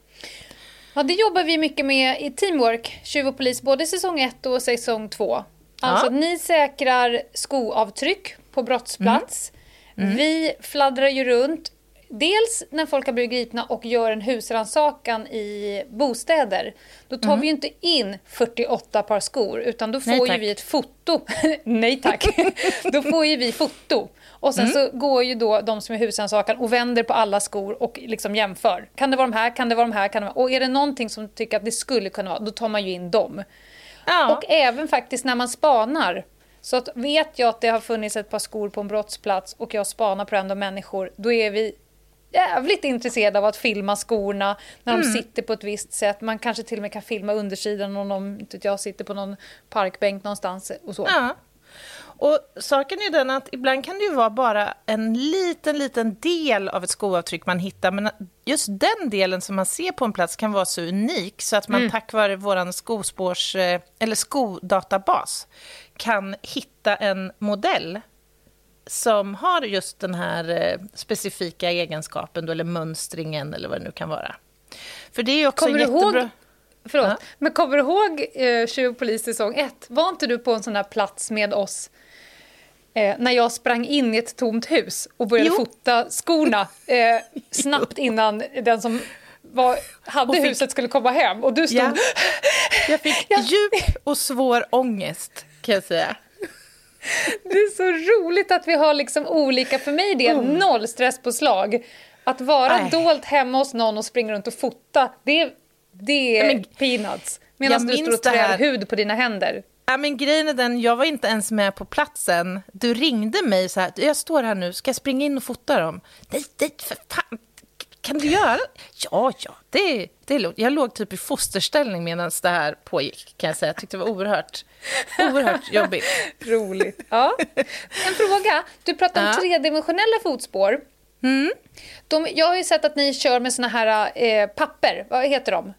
Ja, det jobbar vi mycket med i Teamwork, Tjuv och polis, både säsong 1 och säsong 2. Alltså ja. ni säkrar skoavtryck på brottsplats. Mm. Mm. Vi fladdrar ju runt, dels när folk har blivit gripna och gör en husrannsakan i bostäder. Då tar mm. vi ju inte in 48 par skor, utan då får ju vi ett foto. Nej tack. då får ju vi foto. Och sen mm. så går ju då de som är husrannsakan och vänder på alla skor och liksom jämför. Kan det vara de här? Kan det vara de här? Kan det vara... Och är det någonting som tycker att det skulle kunna vara, då tar man ju in dem. Ja. Och även faktiskt när man spanar. Så att vet jag att det har funnits ett par skor på en brottsplats och jag spanar på random människor, då är vi jävligt intresserade av att filma skorna när de mm. sitter på ett visst sätt. Man kanske till och med kan filma undersidan om de, jag sitter på någon parkbänk någonstans och så.
Ja. Och saken är den att ibland kan det ju vara bara en liten, liten del av ett skoavtryck man hittar, men just den delen som man ser på en plats kan vara så unik så att man mm. tack vare vår skospårs, eh, eller skodatabas kan hitta en modell som har just den här eh, specifika egenskapen, då, eller mönstringen eller vad det nu kan vara. För det är också
Kommer
jättebra...
Du ihåg, förlåt, ja. men kommer du ihåg eh, Tjuv polis säsong 1? Var inte du på en sån här plats med oss eh, när jag sprang in i ett tomt hus och började jo. fota skorna eh, snabbt innan den som var, hade fick, huset skulle komma hem och du stod... Ja.
Jag fick djup och svår ångest, kan jag säga.
Det är så roligt att vi har liksom olika, för mig det är mm. noll stresspåslag. Att vara Aj. dolt hemma hos någon och springa runt och fota, det, det är men, peanuts. Medan du står och trär hud på dina händer.
Ja, men grejen är den, jag var inte ens med på platsen. Du ringde mig så här, jag står här nu, ska jag springa in och fota dem? Nej, nej, för fan. Kan du göra Ja, ja, det, det är lugnt. Jag låg typ i fosterställning medan det här pågick, kan jag säga. Jag tyckte det var oerhört, oerhört jobbigt.
Roligt. Ja. En fråga. Du pratade om ja. tredimensionella fotspår. Mm. De, jag har ju sett att ni kör med såna här eh, papper. Vad heter de?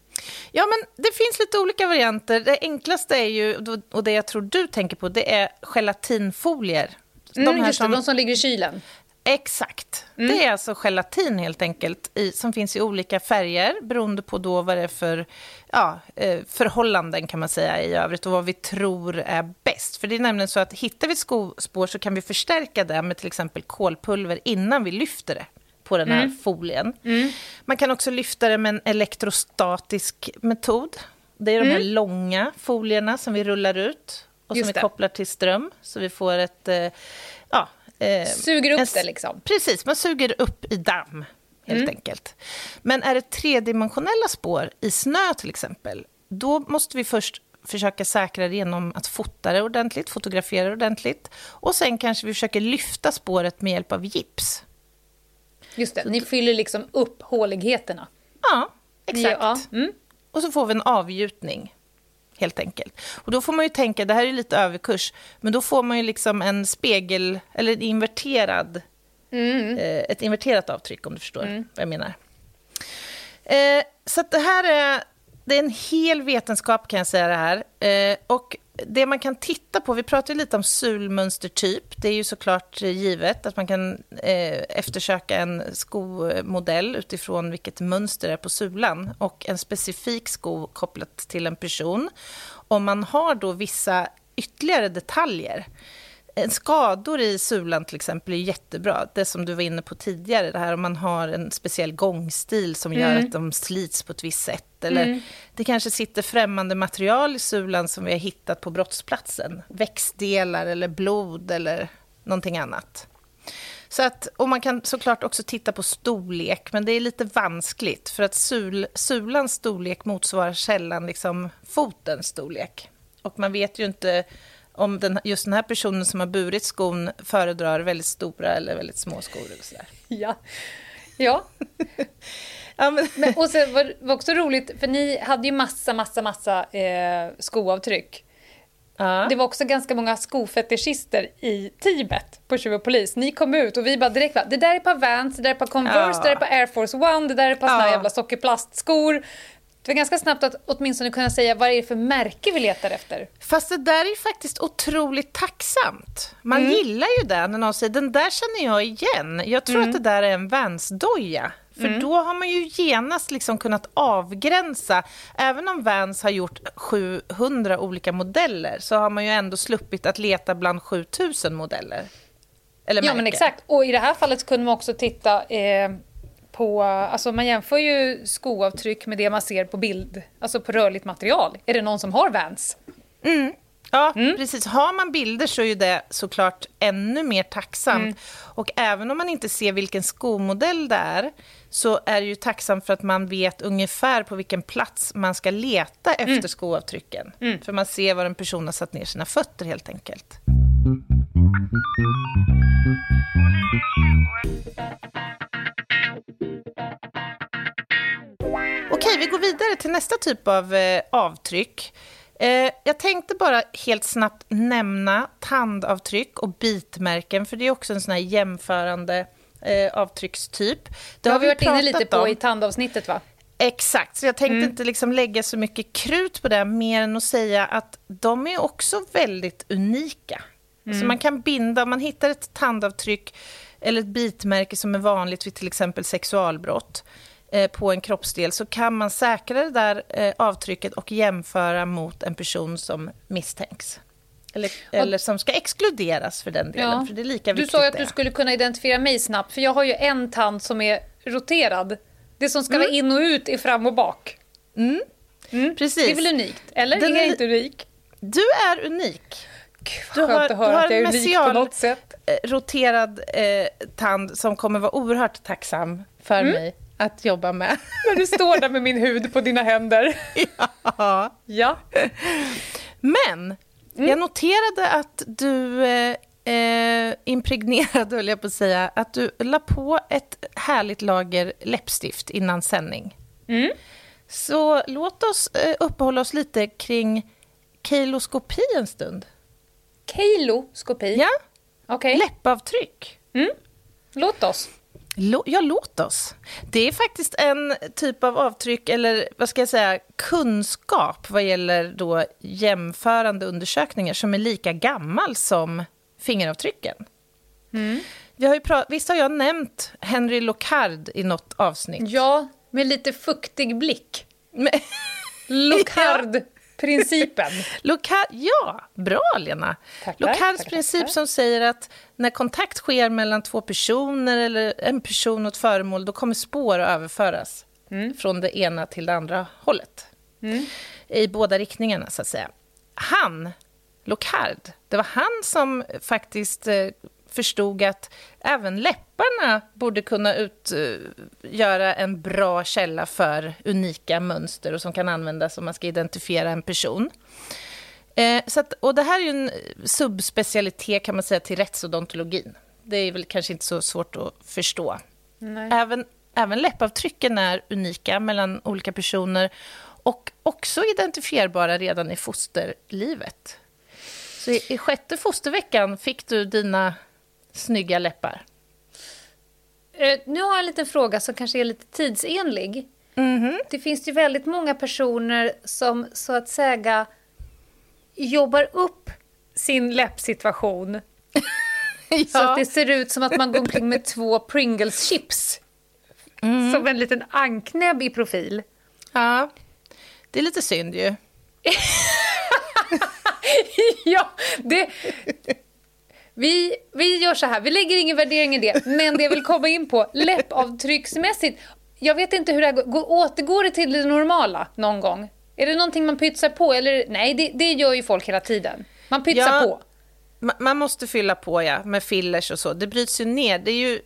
Ja, men det finns lite olika varianter. Det enklaste är ju, och det jag tror du tänker på, det är gelatinfolier.
Mm, de, här som, det, de som ligger i kylen.
Exakt. Mm. Det är alltså gelatin helt enkelt, i, som finns i olika färger beroende på då vad det är för ja, eh, förhållanden kan man säga i övrigt och vad vi tror är bäst. För det är nämligen så att hittar vi skospår så kan vi förstärka det med till exempel kolpulver innan vi lyfter det på den här mm. folien. Mm. Man kan också lyfta det med en elektrostatisk metod. Det är de här mm. långa folierna som vi rullar ut och som vi kopplar till ström. Så vi får ett... Eh, ja,
eh, suger upp en, det liksom?
Precis, man suger upp i damm helt mm. enkelt. Men är det tredimensionella spår i snö till exempel, då måste vi först försöka säkra det genom att fota det ordentligt, fotografera det ordentligt. Och sen kanske vi försöker lyfta spåret med hjälp av gips.
Just det, ni fyller liksom upp håligheterna.
Ja, exakt. Ja. Mm. Och så får vi en avgjutning, helt enkelt. Och då får man ju tänka, det här är lite överkurs, men då får man ju liksom en spegel, eller en inverterad, mm. eh, ett inverterat avtryck om du förstår mm. vad jag menar. Eh, så det här är, det är en hel vetenskap kan jag säga det här. Eh, och det man kan titta på, vi pratade lite om sulmönstertyp, det är ju såklart givet att man kan eh, eftersöka en skomodell utifrån vilket mönster det är på sulan och en specifik sko kopplat till en person. Om man har då vissa ytterligare detaljer skador i sulan till exempel är jättebra. Det som du var inne på tidigare, det här om man har en speciell gångstil som gör mm. att de slits på ett visst sätt. Eller mm. det kanske sitter främmande material i sulan som vi har hittat på brottsplatsen. Växtdelar eller blod eller någonting annat. Så att, och man kan såklart också titta på storlek, men det är lite vanskligt för att sul, sulans storlek motsvarar sällan liksom fotens storlek. Och man vet ju inte om den, just den här personen som har burit skon föredrar väldigt stora eller väldigt små skor. Eller så där.
Ja. Ja. ja men... men, och sen var det också roligt, för ni hade ju massa, massa, massa eh, skoavtryck. Det var också ganska många skofetischister i teamet på Tjuv och polis. Ni kom ut och vi bara direkt bara, det där är ett par Vans, det där är ett par Converse, uh. det där är ett par Air Force One, det där är ett par såna jävla sockerplastskor. Det var ganska snabbt att åtminstone kunna säga vad det är för märke vi letar efter.
Fast det där är ju faktiskt otroligt tacksamt. Man mm. gillar ju det när någon säger den där känner jag igen. Jag tror mm. att det där är en Vans-doja. För mm. då har man ju genast liksom kunnat avgränsa. Även om Vans har gjort 700 olika modeller så har man ju ändå sluppit att leta bland 7000 modeller.
Eller ja, men exakt. Och i det här fallet kunde man också titta eh, på... Alltså man jämför ju skoavtryck med det man ser på bild, alltså på rörligt material. Är det någon som har Vans?
Mm. Ja, mm. precis. Har man bilder så är ju det såklart ännu mer tacksamt. Mm. Och även om man inte ser vilken skomodell det är så är det ju tacksamt för att man vet ungefär på vilken plats man ska leta mm. efter skoavtrycken. Mm. För man ser var en person har satt ner sina fötter helt enkelt. Okej, vi går vidare till nästa typ av eh, avtryck. Eh, jag tänkte bara helt snabbt nämna tandavtryck och bitmärken, för det är också en sån här jämförande eh, avtryckstyp.
Det har vi varit inne lite på om. i tandavsnittet, va?
Exakt, så jag tänkte mm. inte liksom lägga så mycket krut på det, mer än att säga att de är också väldigt unika. Mm. Så man kan binda, om man hittar ett tandavtryck eller ett bitmärke som är vanligt vid till exempel sexualbrott, på en kroppsdel så kan man säkra det där eh, avtrycket och jämföra mot en person som misstänks. Eller, eller som ska exkluderas för den delen. Ja. För det är lika
du sa att du skulle kunna identifiera mig snabbt, för jag har ju en tand som är roterad. Det som ska mm. vara in och ut är fram och bak.
Mm. Mm. Precis.
Det är väl unikt? Eller? Den är, är inte unik?
Du är unik.
Du har, du har att jag är unik på något sätt.
Eh, roterad eh, tand som kommer vara oerhört tacksam för mm. mig att jobba med.
När du står där med min hud på dina händer.
Ja.
ja.
Men mm. jag noterade att du eh, eh, impregnerade, höll jag på att säga, att du la på ett härligt lager läppstift innan sändning.
Mm.
Så låt oss eh, uppehålla oss lite kring keiloskopi en stund.
Keiloskopi?
Ja.
Okay.
Läppavtryck.
Mm. Låt oss.
Ja, låt oss. Det är faktiskt en typ av avtryck, eller vad ska jag säga, kunskap vad gäller då jämförande undersökningar som är lika gammal som fingeravtrycken.
Mm.
Vi har ju visst har jag nämnt Henry Locard i något avsnitt?
Ja, med lite fuktig blick. Locard principen.
Loka ja, bra Lena. Locards princip tackar. som säger att när kontakt sker mellan två personer eller en person och ett föremål, då kommer spår att överföras mm. från det ena till det andra hållet.
Mm.
I båda riktningarna, så att säga. Han, Locard, det var han som faktiskt eh, förstod att även läpparna borde kunna utgöra en bra källa för unika mönster och som kan användas om man ska identifiera en person. Eh, så att, och det här är en subspecialitet kan man säga till rättsodontologin. Det är väl kanske inte så svårt att förstå.
Nej.
Även, även läppavtrycken är unika mellan olika personer och också identifierbara redan i fosterlivet. Så i, i sjätte fosterveckan fick du dina snygga läppar?
Eh, nu har jag en liten fråga som kanske är lite tidsenlig.
Mm -hmm.
Det finns ju väldigt många personer som så att säga jobbar upp sin läppsituation ja. så att det ser ut som att man går omkring med två Pringles-chips. Mm. Som en liten anknäbb i profil.
Ja, det är lite synd ju.
ja, det, vi, vi gör så här, vi lägger ingen värdering i det, men det jag vill komma in på, läppavtrycksmässigt, jag vet inte hur det här går, återgår det till det normala någon gång? Är det någonting man pytsar på? Eller nej, det, det gör ju folk hela tiden. Man pytsar ja, på.
man måste fylla på ja, med fillers och så. Det bryts ju ner. Det är ju,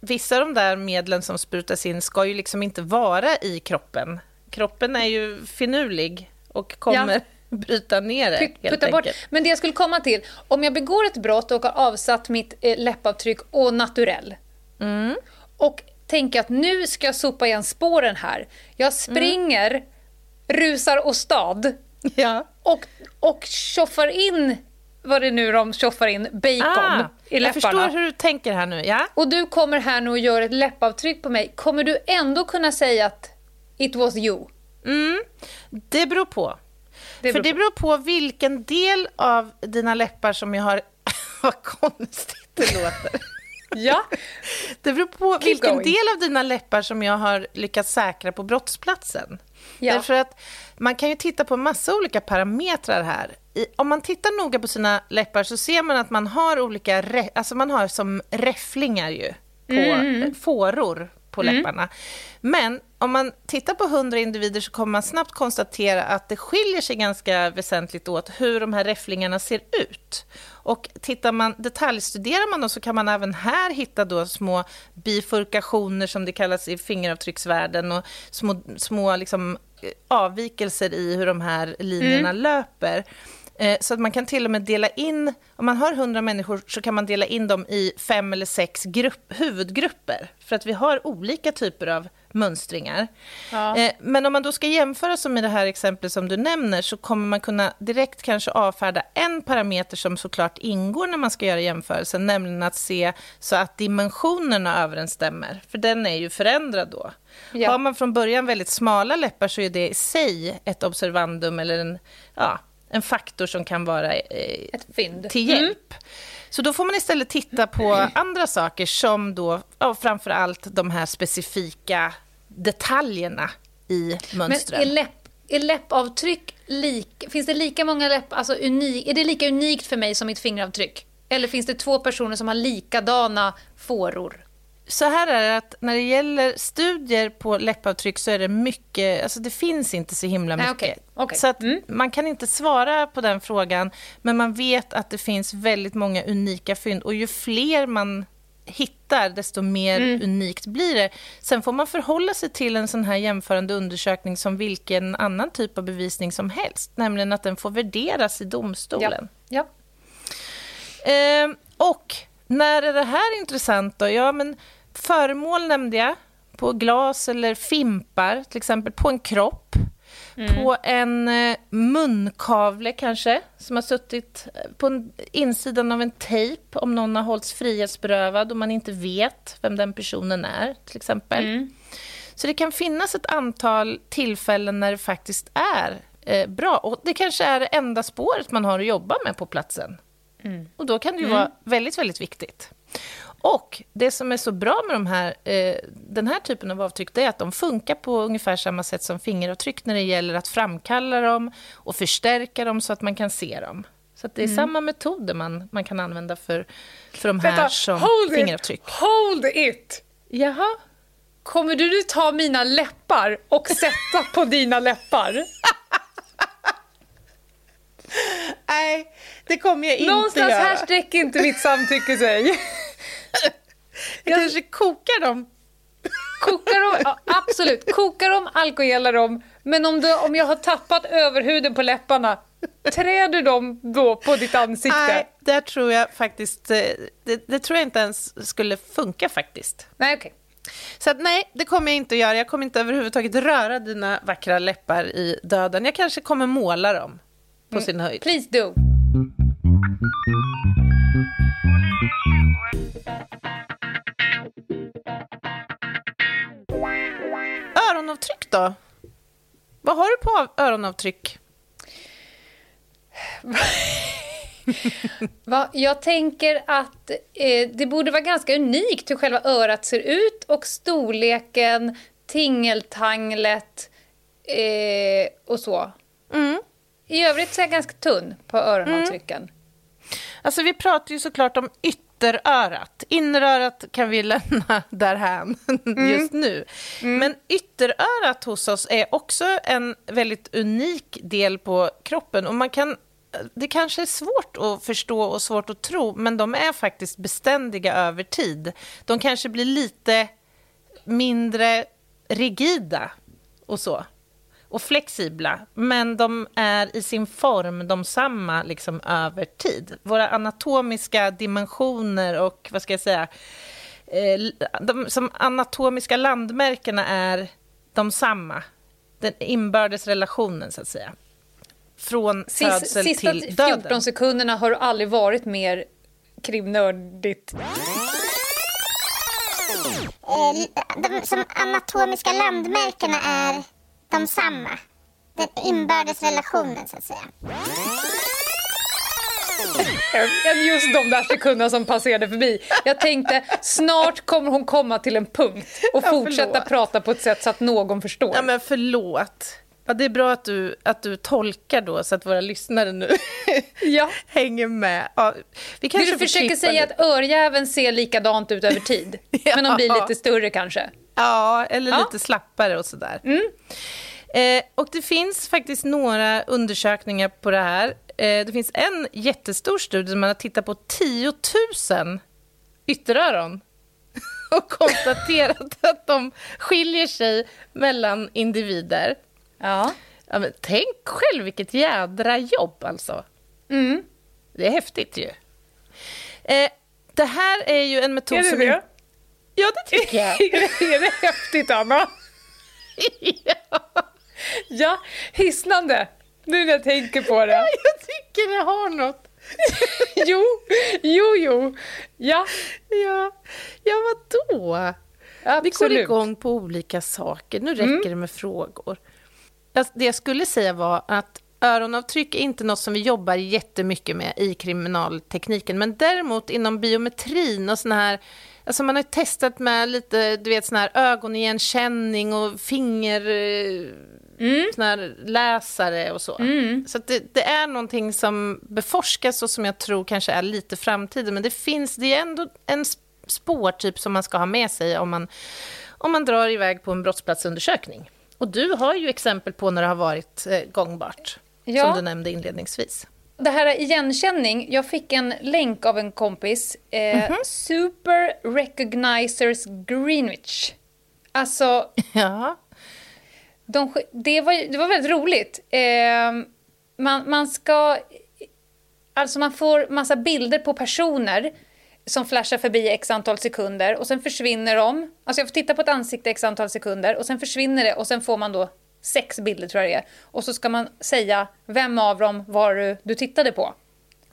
vissa av de där medlen som sprutas in ska ju liksom inte vara i kroppen. Kroppen är ju finurlig och kommer ja. Bryta ner det. Put, helt bort.
Men det jag skulle komma till, om jag begår ett brott och har avsatt mitt eh, läppavtryck och naturell mm. och tänker att nu ska jag sopa igen spåren här. Jag springer, mm. rusar och stad
ja.
och, och tjoffar in vad det nu de tjoffar in, bacon ah, i läpparna.
Jag förstår hur du tänker här nu. Ja?
Och du kommer här nu och gör ett läppavtryck på mig. Kommer du ändå kunna säga att it was you?
Mm, det beror på. Det För det beror på vilken del av dina läppar som jag har... vad konstigt det låter.
ja.
Det beror på Keep vilken going. del av dina läppar som jag har lyckats säkra på brottsplatsen. Ja. Därför att man kan ju titta på massa olika parametrar här. I, om man tittar noga på sina läppar så ser man att man har olika, re, alltså man har som räfflingar ju, på mm. fåror på mm. läpparna. Men om man tittar på 100 individer så kommer man snabbt konstatera att det skiljer sig ganska väsentligt åt hur de här räfflingarna ser ut. Och tittar man, detaljstuderar man dem så kan man även här hitta då små bifurkationer som det kallas i fingeravtrycksvärlden och små, små liksom avvikelser i hur de här linjerna mm. löper. Eh, så att man kan till och med dela in, om man har 100 människor så kan man dela in dem i fem eller sex grupp, huvudgrupper. För att vi har olika typer av mönstringar. Ja. Eh, men om man då ska jämföra som i det här exemplet som du nämner så kommer man kunna direkt kanske avfärda en parameter som såklart ingår när man ska göra jämförelsen, nämligen att se så att dimensionerna överensstämmer, för den är ju förändrad då. Ja. Har man från början väldigt smala läppar så är det i sig ett observandum eller en, ja, en faktor som kan vara eh, till hjälp. Mm. Så då får man istället titta på andra saker som då, ja, framför allt de här specifika detaljerna i mönstren.
Men är, läpp, är läppavtryck lik, finns det lika många läpp, alltså unik, är det lika unikt för mig som mitt fingeravtryck? Eller finns det två personer som har likadana fåror?
Så här är det att när det gäller studier på läppavtryck så är det mycket, alltså det finns inte så himla mycket.
Okay. Okay.
Så att mm. man kan inte svara på den frågan, men man vet att det finns väldigt många unika fynd och ju fler man hittar, desto mer mm. unikt blir det. Sen får man förhålla sig till en sån här jämförande undersökning som vilken annan typ av bevisning som helst, nämligen att den får värderas i domstolen.
Ja.
ja. Eh, och när är det här intressant då? Ja, men föremål nämnde jag, på glas eller fimpar, till exempel på en kropp. Mm. På en eh, munkavle kanske, som har suttit eh, på en, insidan av en tejp om någon har hållits frihetsberövad och man inte vet vem den personen är, till exempel. Mm. Så det kan finnas ett antal tillfällen när det faktiskt är eh, bra. Och det kanske är det enda spåret man har att jobba med på platsen. Mm. Och då kan det ju mm. vara väldigt, väldigt viktigt. Och det som är så bra med de här, eh, den här typen av avtryck det är att de funkar på ungefär samma sätt som fingeravtryck när det gäller att framkalla dem och förstärka dem så att man kan se dem. Så det är mm. samma metoder man, man kan använda för, för de här Vänta, som hold fingeravtryck. It,
hold it!
Jaha?
Kommer du nu ta mina läppar och sätta på dina läppar?
Nej, det kommer jag inte
Någonstans
göra.
här sträcker inte mitt samtycke sig.
Jag kanske kokar dem.
Kokar dem, ja, absolut. Kokar dem, alkoholar dem. Men om, du, om jag har tappat överhuden på läpparna, trär du dem då på ditt ansikte?
Nej, där tror jag faktiskt... Eh, det, det tror jag inte ens skulle funka faktiskt.
Nej, okej. Okay.
Så att, nej, det kommer jag inte att göra. Jag kommer inte överhuvudtaget röra dina vackra läppar i döden. Jag kanske kommer måla dem på mm. sin höjd.
Please do.
Öronavtryck då? Vad har du på öronavtryck?
Va, jag tänker att eh, det borde vara ganska unikt hur själva örat ser ut och storleken, tingeltanglet eh, och så. Mm. I övrigt så är jag ganska tunn på öronavtrycken. Mm.
Alltså vi pratar ju såklart om ytterörat. Innerörat kan vi lämna därhän mm. just nu. Mm. Men ytterörat hos oss är också en väldigt unik del på kroppen. Och man kan det kanske är svårt att förstå och svårt att tro, men de är faktiskt beständiga över tid. De kanske blir lite mindre rigida och så och flexibla, men de är i sin form de samma liksom, över tid. Våra anatomiska dimensioner och, vad ska jag säga, eh, de som anatomiska landmärkena är de samma. Den inbördes relationen, så att säga. Från födsel
Sista
till döden.
14 sekunderna har du aldrig varit mer krimnördigt.
De som anatomiska landmärkena är de samma. Den inbördes relationen, så att säga.
Än just de där sekunderna som passerade förbi. Jag tänkte snart kommer hon komma till en punkt och
Ja,
fortsätta
förlåt.
prata på ett sätt så att någon förstår.
Ja, men förlåt. Ja, det är bra att du, att du tolkar då, så att våra lyssnare nu
Ja.
hänger med. Ja, vi kanske
du
klippa
säga
lite.
att örjäveln ser likadant ut över tid? Men de blir lite större kanske?
Ja, eller
Ja.
lite slappare och sådär. Eh, och det finns faktiskt några undersökningar på det här. Eh, det finns en jättestor studie där man har tittat på 10 000 ytteröron och konstaterat att de skiljer sig mellan individer.
Ja.
Ja, men tänk själv vilket jädra jobb alltså.
Mm.
Det är häftigt ju. Eh, det här är ju en metod
Är det
som...
det?
Ja, det tycker jag.
är det häftigt, Anna?
ja.
Ja, hisnande. Nu när jag tänker på det.
Jag tycker det har något.
Jo, jo, jo. Ja,
Ja, ja vadå? Vi går
absolut.
igång på olika saker. Nu räcker det med frågor. Jag- Det jag skulle säga var att öronavtryck är inte något som vi jobbar jättemycket med i kriminaltekniken, men däremot inom biometrin och såna här Alltså man har testat med lite, du vet, sån här ögonigenkänning och finger... Såna här läsare och så. Så att det, det är någonting som beforskas och som jag tror kanske är lite framtiden. Men det finns, det är ändå en sp- spårtyp som man ska ha med sig om man, om man drar iväg på en brottsplatsundersökning. Och du har ju exempel på när det har varit eh, gångbart,
Ja.
som du nämnde inledningsvis.
Det här är igenkänning. Jag fick en länk av en kompis. Eh,
Mhm.
Super Recognizers Greenwich. Alltså,
Ja.
de, det, var, det var väldigt roligt. Eh, man, man ska... Alltså man får massa bilder på personer som flashar förbi x antal sekunder och sen försvinner de. Alltså jag får titta på ett ansikte x antal sekunder och sen försvinner det och sen får man då sex bilder tror jag det är. Och så ska man säga vem av dem var du, du tittade på.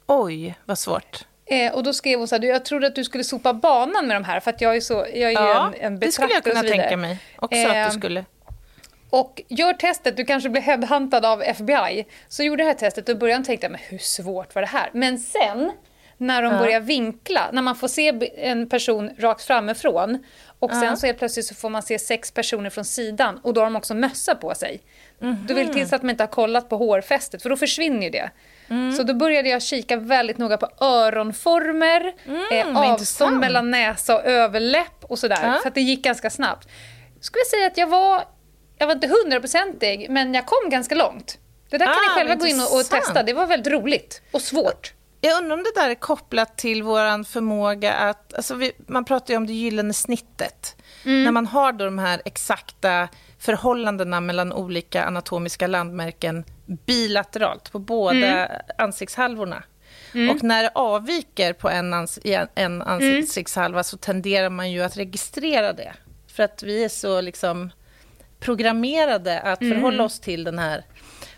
Oj, vad svårt.
Eh, och då skrev hon så här, "Du, jag trodde att du skulle sopa banan med de här för att jag är, så, jag är
Ja,
en, en
det skulle jag
betraktare
kunna
så vidare."
tänka mig också
Eh,
att du skulle.
Och gör testet, du kanske blir headhuntad av FBI. Så gjorde det här testet och i början tänkte jag, men hur svårt var det här? Men sen, när de
Ja.
börjar vinkla, när man får se en person rakt framifrån och sen så helt plötsligt så får man se sex personer från sidan och då har de också mössa på sig. Då vill det till så att man inte har kollat på hårfästet, för då försvinner ju det. Så då började jag kika väldigt noga på öronformer, eh,
vad
avstånd
intressant.
mellan näsa och överläpp och sådär.
Ja.
För att det gick ganska snabbt. Skulle jag säga att jag var, jag var inte hundraprocentig, men jag kom ganska långt. Det där kan
Ah,
ni själva gå in och, och testa. Det var väldigt roligt och svårt.
Jag undrar om det där är kopplat till vår förmåga att... Alltså vi, man pratar ju om det gyllene snittet.
Mm.
När man har då de här exakta förhållandena mellan olika anatomiska landmärken bilateralt på båda
Mm.
ansiktshalvorna. Och när det avviker på en, ans en- en ansiktshalva så tenderar man ju att registrera det. För att vi är så liksom programmerade att förhålla oss till den här...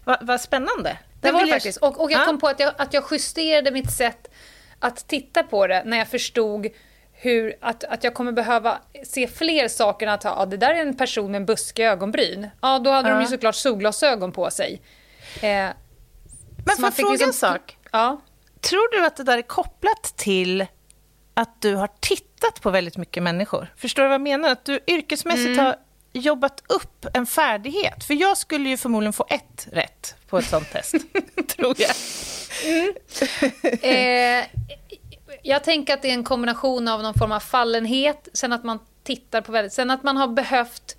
Va- Vad spännande.
Det var det faktiskt. Och, och jag
Ja.
kom på att jag, att jag justerade mitt sätt att titta på det när jag förstod hur, att, att jag kommer behöva se fler saker än att ha, ja, det där är en person med en buskig ögonbryn. Ja, då hade de ju
Ja.
såklart solglasögon på sig. Eh,
Men får jag fråga
liksom-
en sak?
Ja.
Tror du att det där är kopplat till att du har tittat på väldigt mycket människor? Förstår du vad jag menar? Att du yrkesmässigt
Mm.
har jobbat upp en färdighet. För jag skulle ju förmodligen få ett rätt på ett sånt test, tror jag.
Eh, jag tänker att det är en kombination av någon form av fallenhet, sen att man tittar på väldigt... Sen att man har behövt...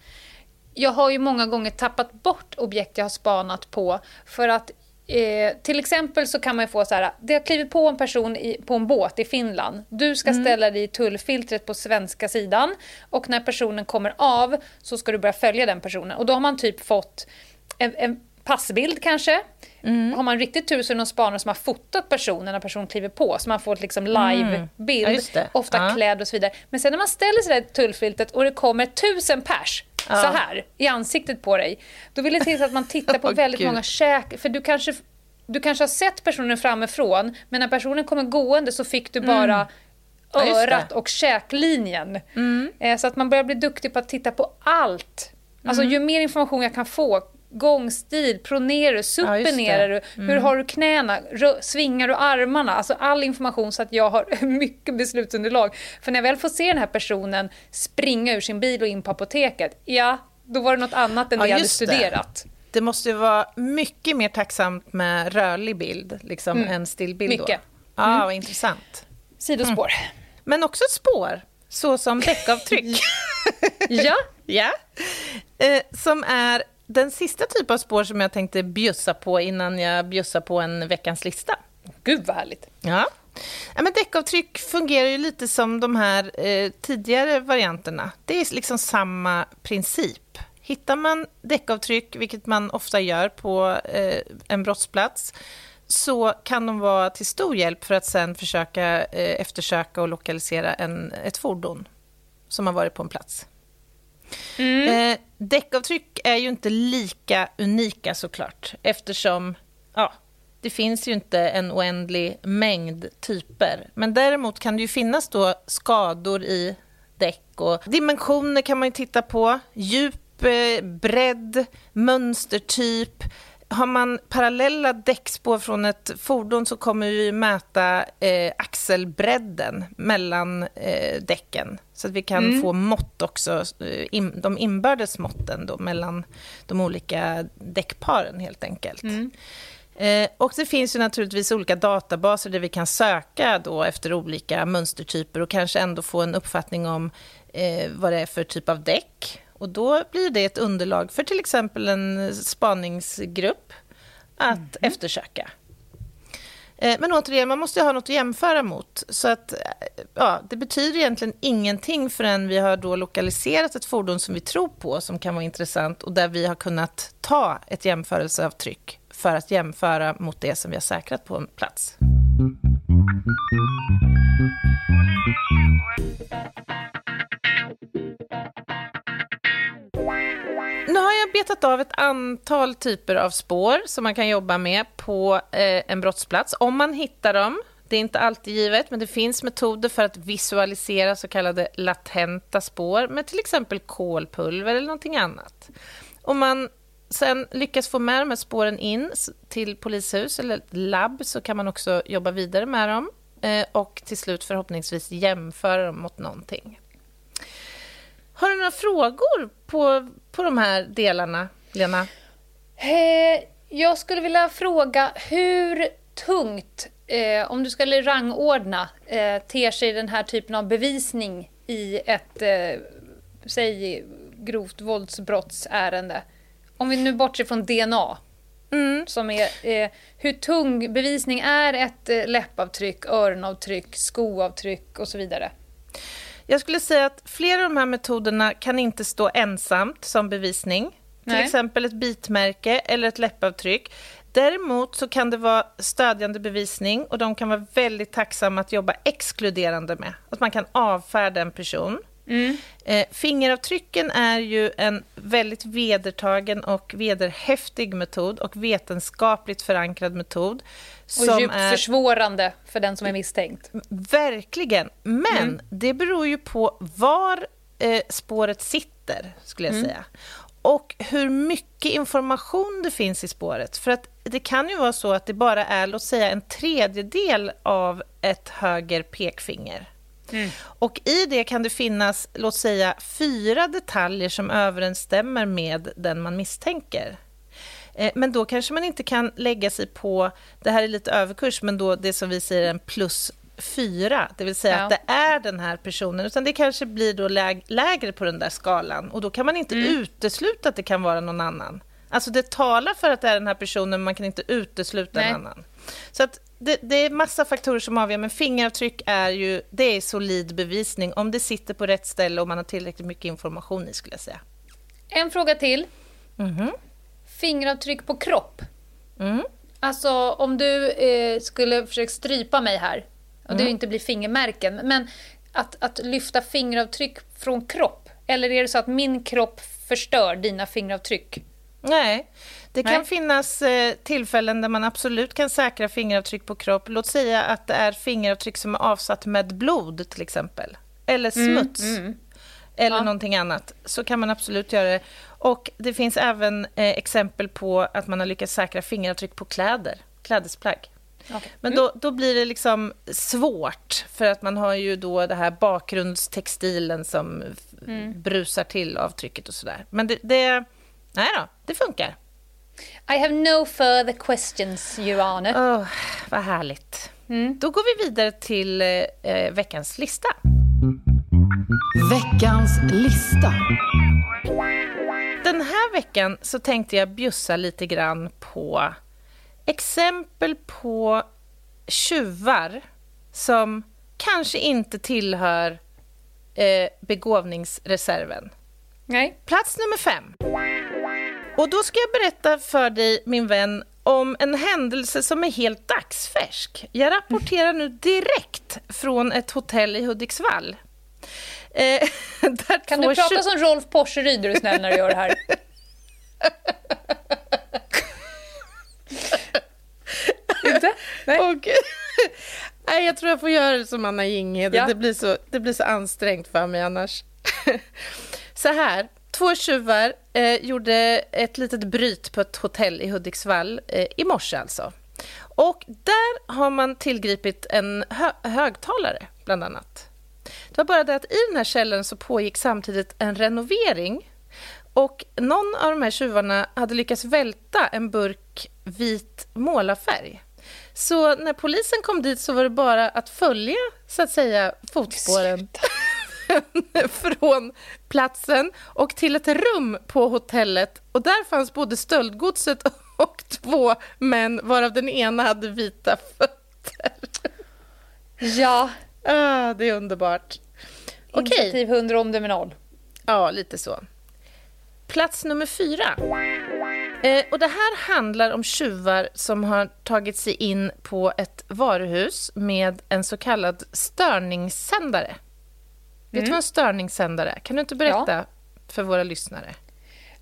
Jag har ju många gånger tappat bort objekt jag har spanat på för att Eh, till exempel så kan man få så här, det har klivit på en person i, på en båt i Finland. Du ska ställa dig i tullfiltret på svenska sidan och när personen kommer av så ska du börja följa den personen. Och då har man typ fått en, en passbild kanske. Har man riktigt tur så är det någon spanare som har fotat personen när personen kliver på så man får liksom live-bild,
Ja, just det.
ofta
Ja.
klädd och så vidare. Men sen när man ställer sig där i tullfiltret och det kommer tusen pers så här i ansiktet på dig. Då vill det till att man tittar på
Åh,
väldigt
Gud.
många käk, för du kanske, du kanske har sett personen framifrån men när personen kommer gående så fick du bara
Mm. Ja. Mm.
örat och käklinjen. Eh, Så att man börjar bli duktig på att titta på allt. Alltså
Mm.
ju mer information jag kan få, gångstil, pronerar du,
Ja,
supponerar
det.
du, hur har du knäna, rö- svingar du armarna? Alltså all information så att jag har mycket beslutsunderlag. För när jag väl får se den här personen springa ur sin bil och in på apoteket, ja, då var det något annat än
Ja,
det jag hade
just det.
studerat.
Det måste vara mycket mer tacksamt med rörlig bild liksom, än stillbild.
Mycket.
Då. Ja, vad intressant.
Sidospår.
Men också spår, så som däckavtryck.
Ja,
ja. Eh, som är den sista typ av spår som jag tänkte bjussa på innan jag bjussar på en veckans lista.
gud vad härligt.
Ja. Ja, men däckavtryck fungerar ju lite som de här eh, tidigare varianterna. Det är liksom samma princip. Hittar man däckavtryck, vilket man ofta gör på eh, en brottsplats, så kan de vara till stor hjälp för att sen försöka eh, eftersöka och lokalisera en, ett fordon som har varit på en plats. Mm. Eh, däckavtryck är ju inte lika unika såklart eftersom ja, det finns ju inte en oändlig mängd typer. Men däremot kan det ju finnas då skador i däck och dimensioner kan man ju titta på. Djup, eh, bredd, mönstertyp. Har man parallella däckspår från ett fordon så kommer vi mäta eh, axelbredden mellan eh, däcken. Så att vi kan få mått också, eh, in, de inbördes måtten då, mellan de olika däckparen helt enkelt. Eh, och det finns ju naturligtvis olika databaser där vi kan söka då efter olika mönstertyper och kanske ändå få en uppfattning om eh, vad det är för typ av däck. Och då blir det ett underlag för till exempel en spaningsgrupp att eftersöka. Eh, Men återigen, man måste ha något att jämföra mot. Så att, eh, ja, det betyder egentligen ingenting förrän vi har då lokaliserat ett fordon som vi tror på, som kan vara intressant och där vi har kunnat ta ett jämförelseavtryck för att jämföra mot det som vi har säkrat på en plats. Nu har jag betat av ett antal typer av spår som man kan jobba med på eh, en brottsplats, om man hittar dem. Det är inte alltid givet, men det finns metoder för att visualisera så kallade latenta spår med till exempel kolpulver eller någonting annat. Om man sen lyckas få med de här spåren in till polishus eller labb så kan man också jobba vidare med dem eh, och till slut förhoppningsvis jämföra dem mot någonting. Har du några frågor på, på de här delarna, Lena?
Eh, jag skulle vilja fråga hur tungt, eh, om du skulle rangordna, eh, ter sig den här typen av bevisning i ett, eh, säg, grovt våldsbrottsärende? Om vi nu bortser från DNA. Som är, eh, hur tung bevisning är ett eh, läppavtryck, öronavtryck, skoavtryck och så vidare?
Jag skulle säga att flera av de här metoderna kan inte stå ensamt som bevisning. Till
Nej.
exempel ett bitmärke eller ett läppavtryck. Däremot så kan det vara stödjande bevisning och de kan vara väldigt tacksamma att jobba exkluderande med. Att man kan avfärda en person. Eh, fingeravtrycken är ju en väldigt vedertagen och vederhäftig metod och vetenskapligt förankrad metod.
Och djupt
är
försvårande för den som är misstänkt.
Verkligen. Men
Mm.
det beror ju på var eh, spåret sitter, skulle
Mm.
jag säga. Och hur mycket information det finns i spåret. För att det kan ju vara så att det bara är, låt säga, en tredjedel av ett höger pekfinger.
Mm.
Och i det kan det finnas, låt säga, fyra detaljer som överensstämmer med den man misstänker. Eh, Men då kanske man inte kan lägga sig på, det här är lite överkurs, men då det som vi säger en plus fyra, det vill säga
Ja.
att det är den här personen, utan det kanske blir då läg- lägre på den där skalan och då kan man inte
Mm.
utesluta att det kan vara någon annan. Alltså det talar för att det är den här personen, men man kan inte utesluta
Nej.
en annan. Så att det, det är massa faktorer som avgör, men fingeravtryck är ju det är solid bevisning om det sitter på rätt ställe och man har tillräckligt mycket information i, skulle jag säga.
En fråga till.
Mhm.
Fingeravtryck på kropp.
Mm.
Alltså om du eh, skulle försöka strypa mig här, och
Mm.
det inte blir fingermärken, men att, att lyfta fingeravtryck från kropp, eller är det så att min kropp förstör dina fingeravtryck?
Nej, det kan
Nej.
finnas eh, tillfällen där man absolut kan säkra fingeravtryck på kropp. Låt säga att det är fingeravtryck som är avsatt med blod till exempel. Eller smuts. Eller
Ja.
någonting annat. Så kan man absolut göra det. Och det finns även eh, exempel på att man har lyckats säkra fingeravtryck på kläder. Klädesplagg.
Okej.
Men då, då blir det liksom svårt, för att man har ju då det här bakgrundstextilen som f- brusar till avtrycket och sådär. Men det, det, nej då, det funkar.
I have no further questions, Your Honor.
Åh, vad härligt. Då går vi vidare till eh, veckans lista.
Veckans lista.
Den här veckan så tänkte jag bjussa lite grann på exempel på tjuvar som kanske inte tillhör eh, begåvningsreserven.
Nej.
Plats nummer fem. Och då ska jag berätta för dig, min vän, om en händelse som är helt dagsfärsk. Jag rapporterar nu direkt från ett hotell i Hudiksvall. Eh, där
Kan du prata som Rolf Porseryd, är du snäll, när du gör det här? Inte? Nej.
Och, nej, jag tror jag får göra det som Anna Jinghede.
Ja.
Det, blir så, det blir så ansträngt för mig annars. så här, två tjuvar eh, gjorde ett litet bryt på ett hotell i Hudiksvall eh, i morse alltså. Och där har man tillgripit en hö- högtalare, bland annat. Det var bara det att i den här källaren så pågick samtidigt en renovering och någon av de här tjuvarna hade lyckats välta en burk vit målarfärg. Så när polisen kom dit så var det bara att följa, så att säga, fotspåren från platsen och till ett rum på hotellet. Och där fanns både stöldgodset och två män, varav den ena hade vita fötter.
Ja.
Ah, det är underbart. Okej.
Initiativ 100, omdöme 0.
Ja, lite så. Plats nummer fyra. Eh, och det här handlar om tjuvar som har tagit sig in på ett varuhus med en så kallad störningssändare. Vet du vad en störningssändare är? Kan du inte berätta för våra lyssnare?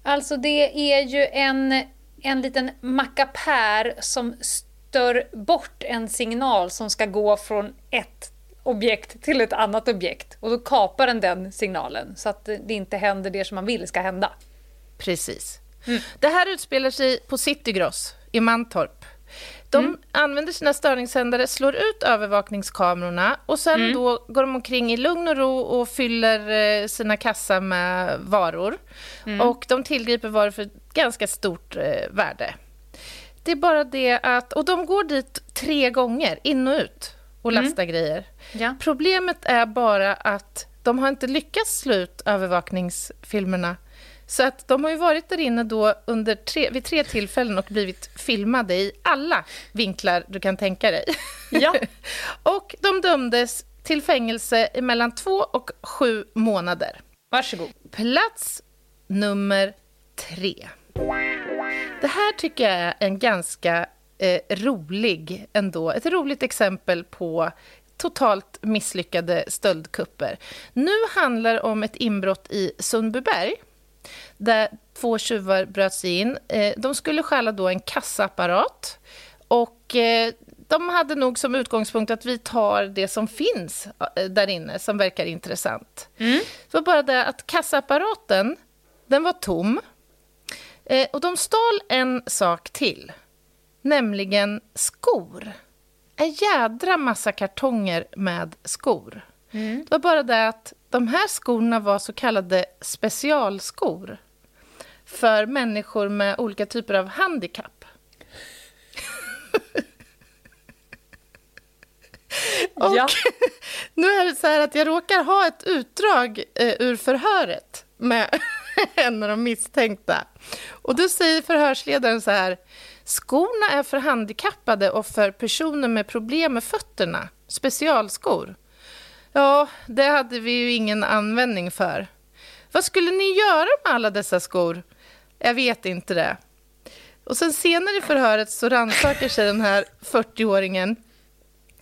Alltså det är ju en, en liten mackapär som stör bort en signal som ska gå från ett objekt till ett annat objekt. Och då kapar den den signalen så att det inte händer det som man vill ska hända.
Precis. Det här utspelar sig på Citygross i Mantorp. De använder sina störningssändare, slår ut övervakningskamerorna och sen då går de omkring i lugn och ro och fyller eh, sina kassar med varor. Och de tillgriper varor för ganska stort eh, värde. Det är bara det att... Och de går dit tre gånger, in och ut, och lastar grejer.
Ja.
Problemet är bara att de har inte lyckats slå ut övervakningsfilmerna. Så att de har ju varit där inne då under tre, vid tre tillfällen och blivit filmade i alla vinklar du kan tänka dig.
Ja.
och de dömdes till fängelse i mellan två och sju månader.
Varsågod.
Plats nummer tre. Det här tycker jag är en ganska eh, rolig ändå. Ett roligt exempel på totalt misslyckade stöldkupper. Nu handlar det om ett inbrott i Sundbyberg där två tjuvar bröt sig in. Eh, de skulle stjäla då en kassaapparat och eh, de hade nog som utgångspunkt att vi tar det som finns eh, där inne som verkar intressant. Det var bara det att kassaapparaten, den var tom. Och de stal en sak till, nämligen skor. En jädra massa kartonger med skor. Det var bara det att de här skorna var så kallade specialskor för människor med olika typer av handikapp. Och
Ja.
nu är det så här att jag råkar ha ett utdrag eh, ur förhöret med, en av de misstänkta. Och då säger förhörsledaren så här. Skorna är för handikappade och för personer med problem med fötterna. Specialskor. Ja, det hade vi ju ingen användning för. Vad skulle ni göra med alla dessa skor? Jag vet inte det. Och sen senare i förhöret så rannsakar sig den här 40-åringen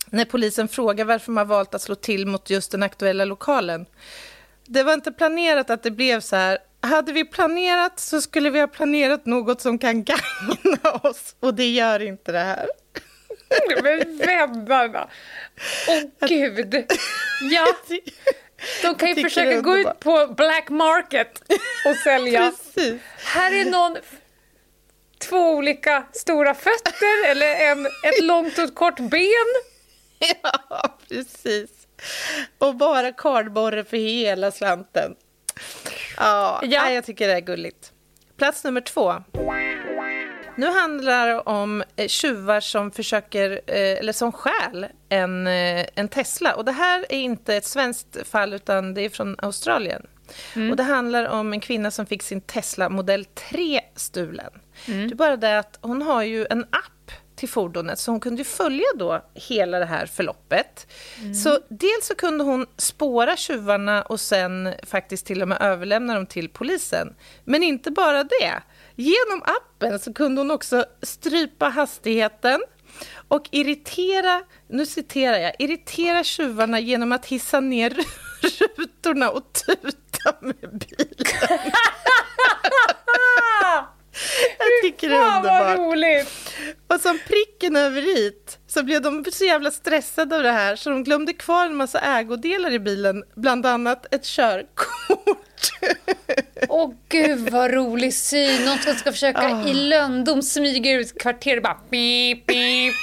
när polisen frågar varför man valt att slå till mot just den aktuella lokalen. Det var inte planerat att det blev så här. Hade vi planerat så skulle vi ha planerat något som kan gagna oss och det gör inte det här.
Men vännerna! Åh gud! Ja, de kan ju försöka gå ut på black market och sälja.
Precis.
Här är någon två olika stora fötter eller en, ett långt och ett kort ben.
Ja, precis. Och bara kardborre för hela slanten. Ja,
Ja.
Jag tycker det är gulligt. Plats nummer två. Nu handlar det om eh, tjuvar som försöker, eh, eller som stjäl en, eh, en Tesla. Och det här är inte ett svenskt fall, utan det är från Australien. Och det handlar om en kvinna som fick sin Tesla modell 3 stulen. Det är bara det att hon har ju en app till fordonet, så hon kunde följa då hela det här förloppet. Så dels så kunde hon spåra tjuvarna och sen faktiskt till och med överlämna dem till polisen. Men inte bara det. Genom appen så kunde hon också strypa hastigheten och irritera, nu citerar jag, irritera tjuvarna genom att hissa ner rutorna och tuta med bilen. Jag tycker det är
Fan vad
underbart.
roligt!
Och som pricken över it så blev de så jävla stressade av det här så de glömde kvar en massa ägodelar i bilen, bland annat ett körkort.
Åh gud vad rolig syn! Någon som ska försöka i löndom smyga ut kvarteret bara. Det är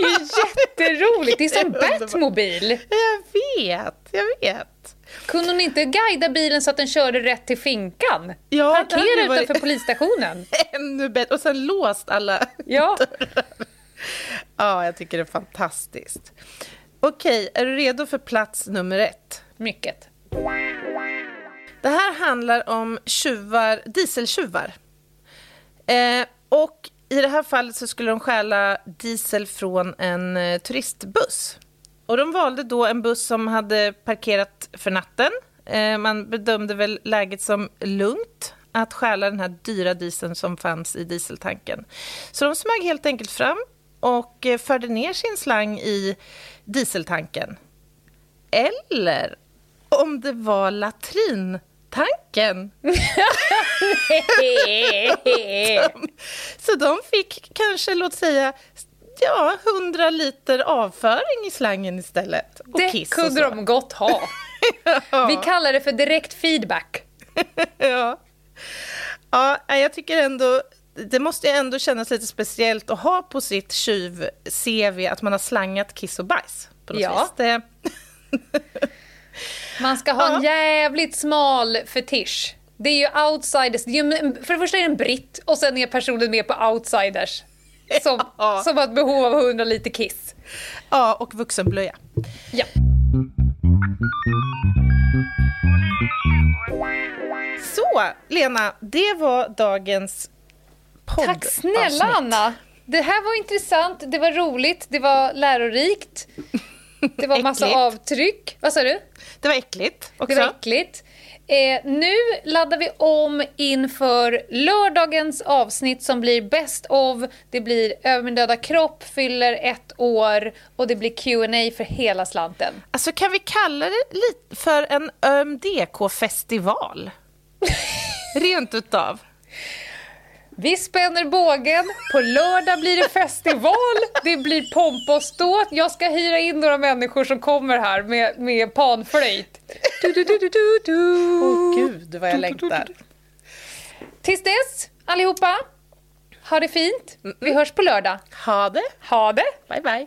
jätteroligt! Det är som. Batmobil.
Jag vet, jag vet.
Kunde hon inte guida bilen så att den körde rätt till finkan?
Ja,
Parkera
varit-
utanför polisstationen.
Ännu bättre. Och sen låst alla
Ja.
Ja, jag tycker det är fantastiskt. Okej, är du redo för plats nummer ett?
Mycket.
Det här handlar om tjuvar, dieseltjuvar. Eh, och i det här fallet så skulle de stjäla diesel från en eh, turistbuss. Och de valde då en buss som hade parkerat för natten. Eh, man bedömde väl läget som lugnt att stjäla den här dyra dieseln som fanns i dieseltanken. Så de smög helt enkelt fram och eh, förde ner sin slang i dieseltanken. Eller om det var latrin latrintanken. Så de fick kanske, låt säga, ja, 100 liter avföring i slangen istället. Och
Det
kiss och
kunde
så.
de gott ha. Vi kallar det för direkt feedback.
ja. ja, jag tycker ändå... Det måste ju ändå kännas lite speciellt att ha på sitt tjuv-CV att man har slangat kiss och bajs. På något
Ja.
vis. Det,
Man ska ha en jävligt smal fetisch. Det är ju outsiders. Det är ju, för det första är det en britt och sen är personen med på outsiders. Som,
Ja.
som har ett behov av 100 liter kiss.
ja, och vuxenblöja.
Ja.
Så, Lena, det var dagens podd.
Tack snälla Anna! Det här var intressant, det var roligt, det var lärorikt. Det var massa avtryck. Vad sa du?
Det var äckligt också.
Det var äckligt. Eh, nu laddar vi om inför lördagens avsnitt som blir Best of. Det blir Över min döda kropp fyller ett år och det blir Q&A för hela slanten.
Alltså kan vi kalla det lite för en ÖMDK-festival? Rent utav.
Vi spänner bågen, på lördag blir det festival, det blir pompa och ståt. Jag ska hyra in några människor som kommer här med, med panflöjt.
Åh gud, vad jag längtar.
Tills dess, allihopa, ha det fint. Vi hörs på lördag.
Ha det.
Ha det!
Bye, bye.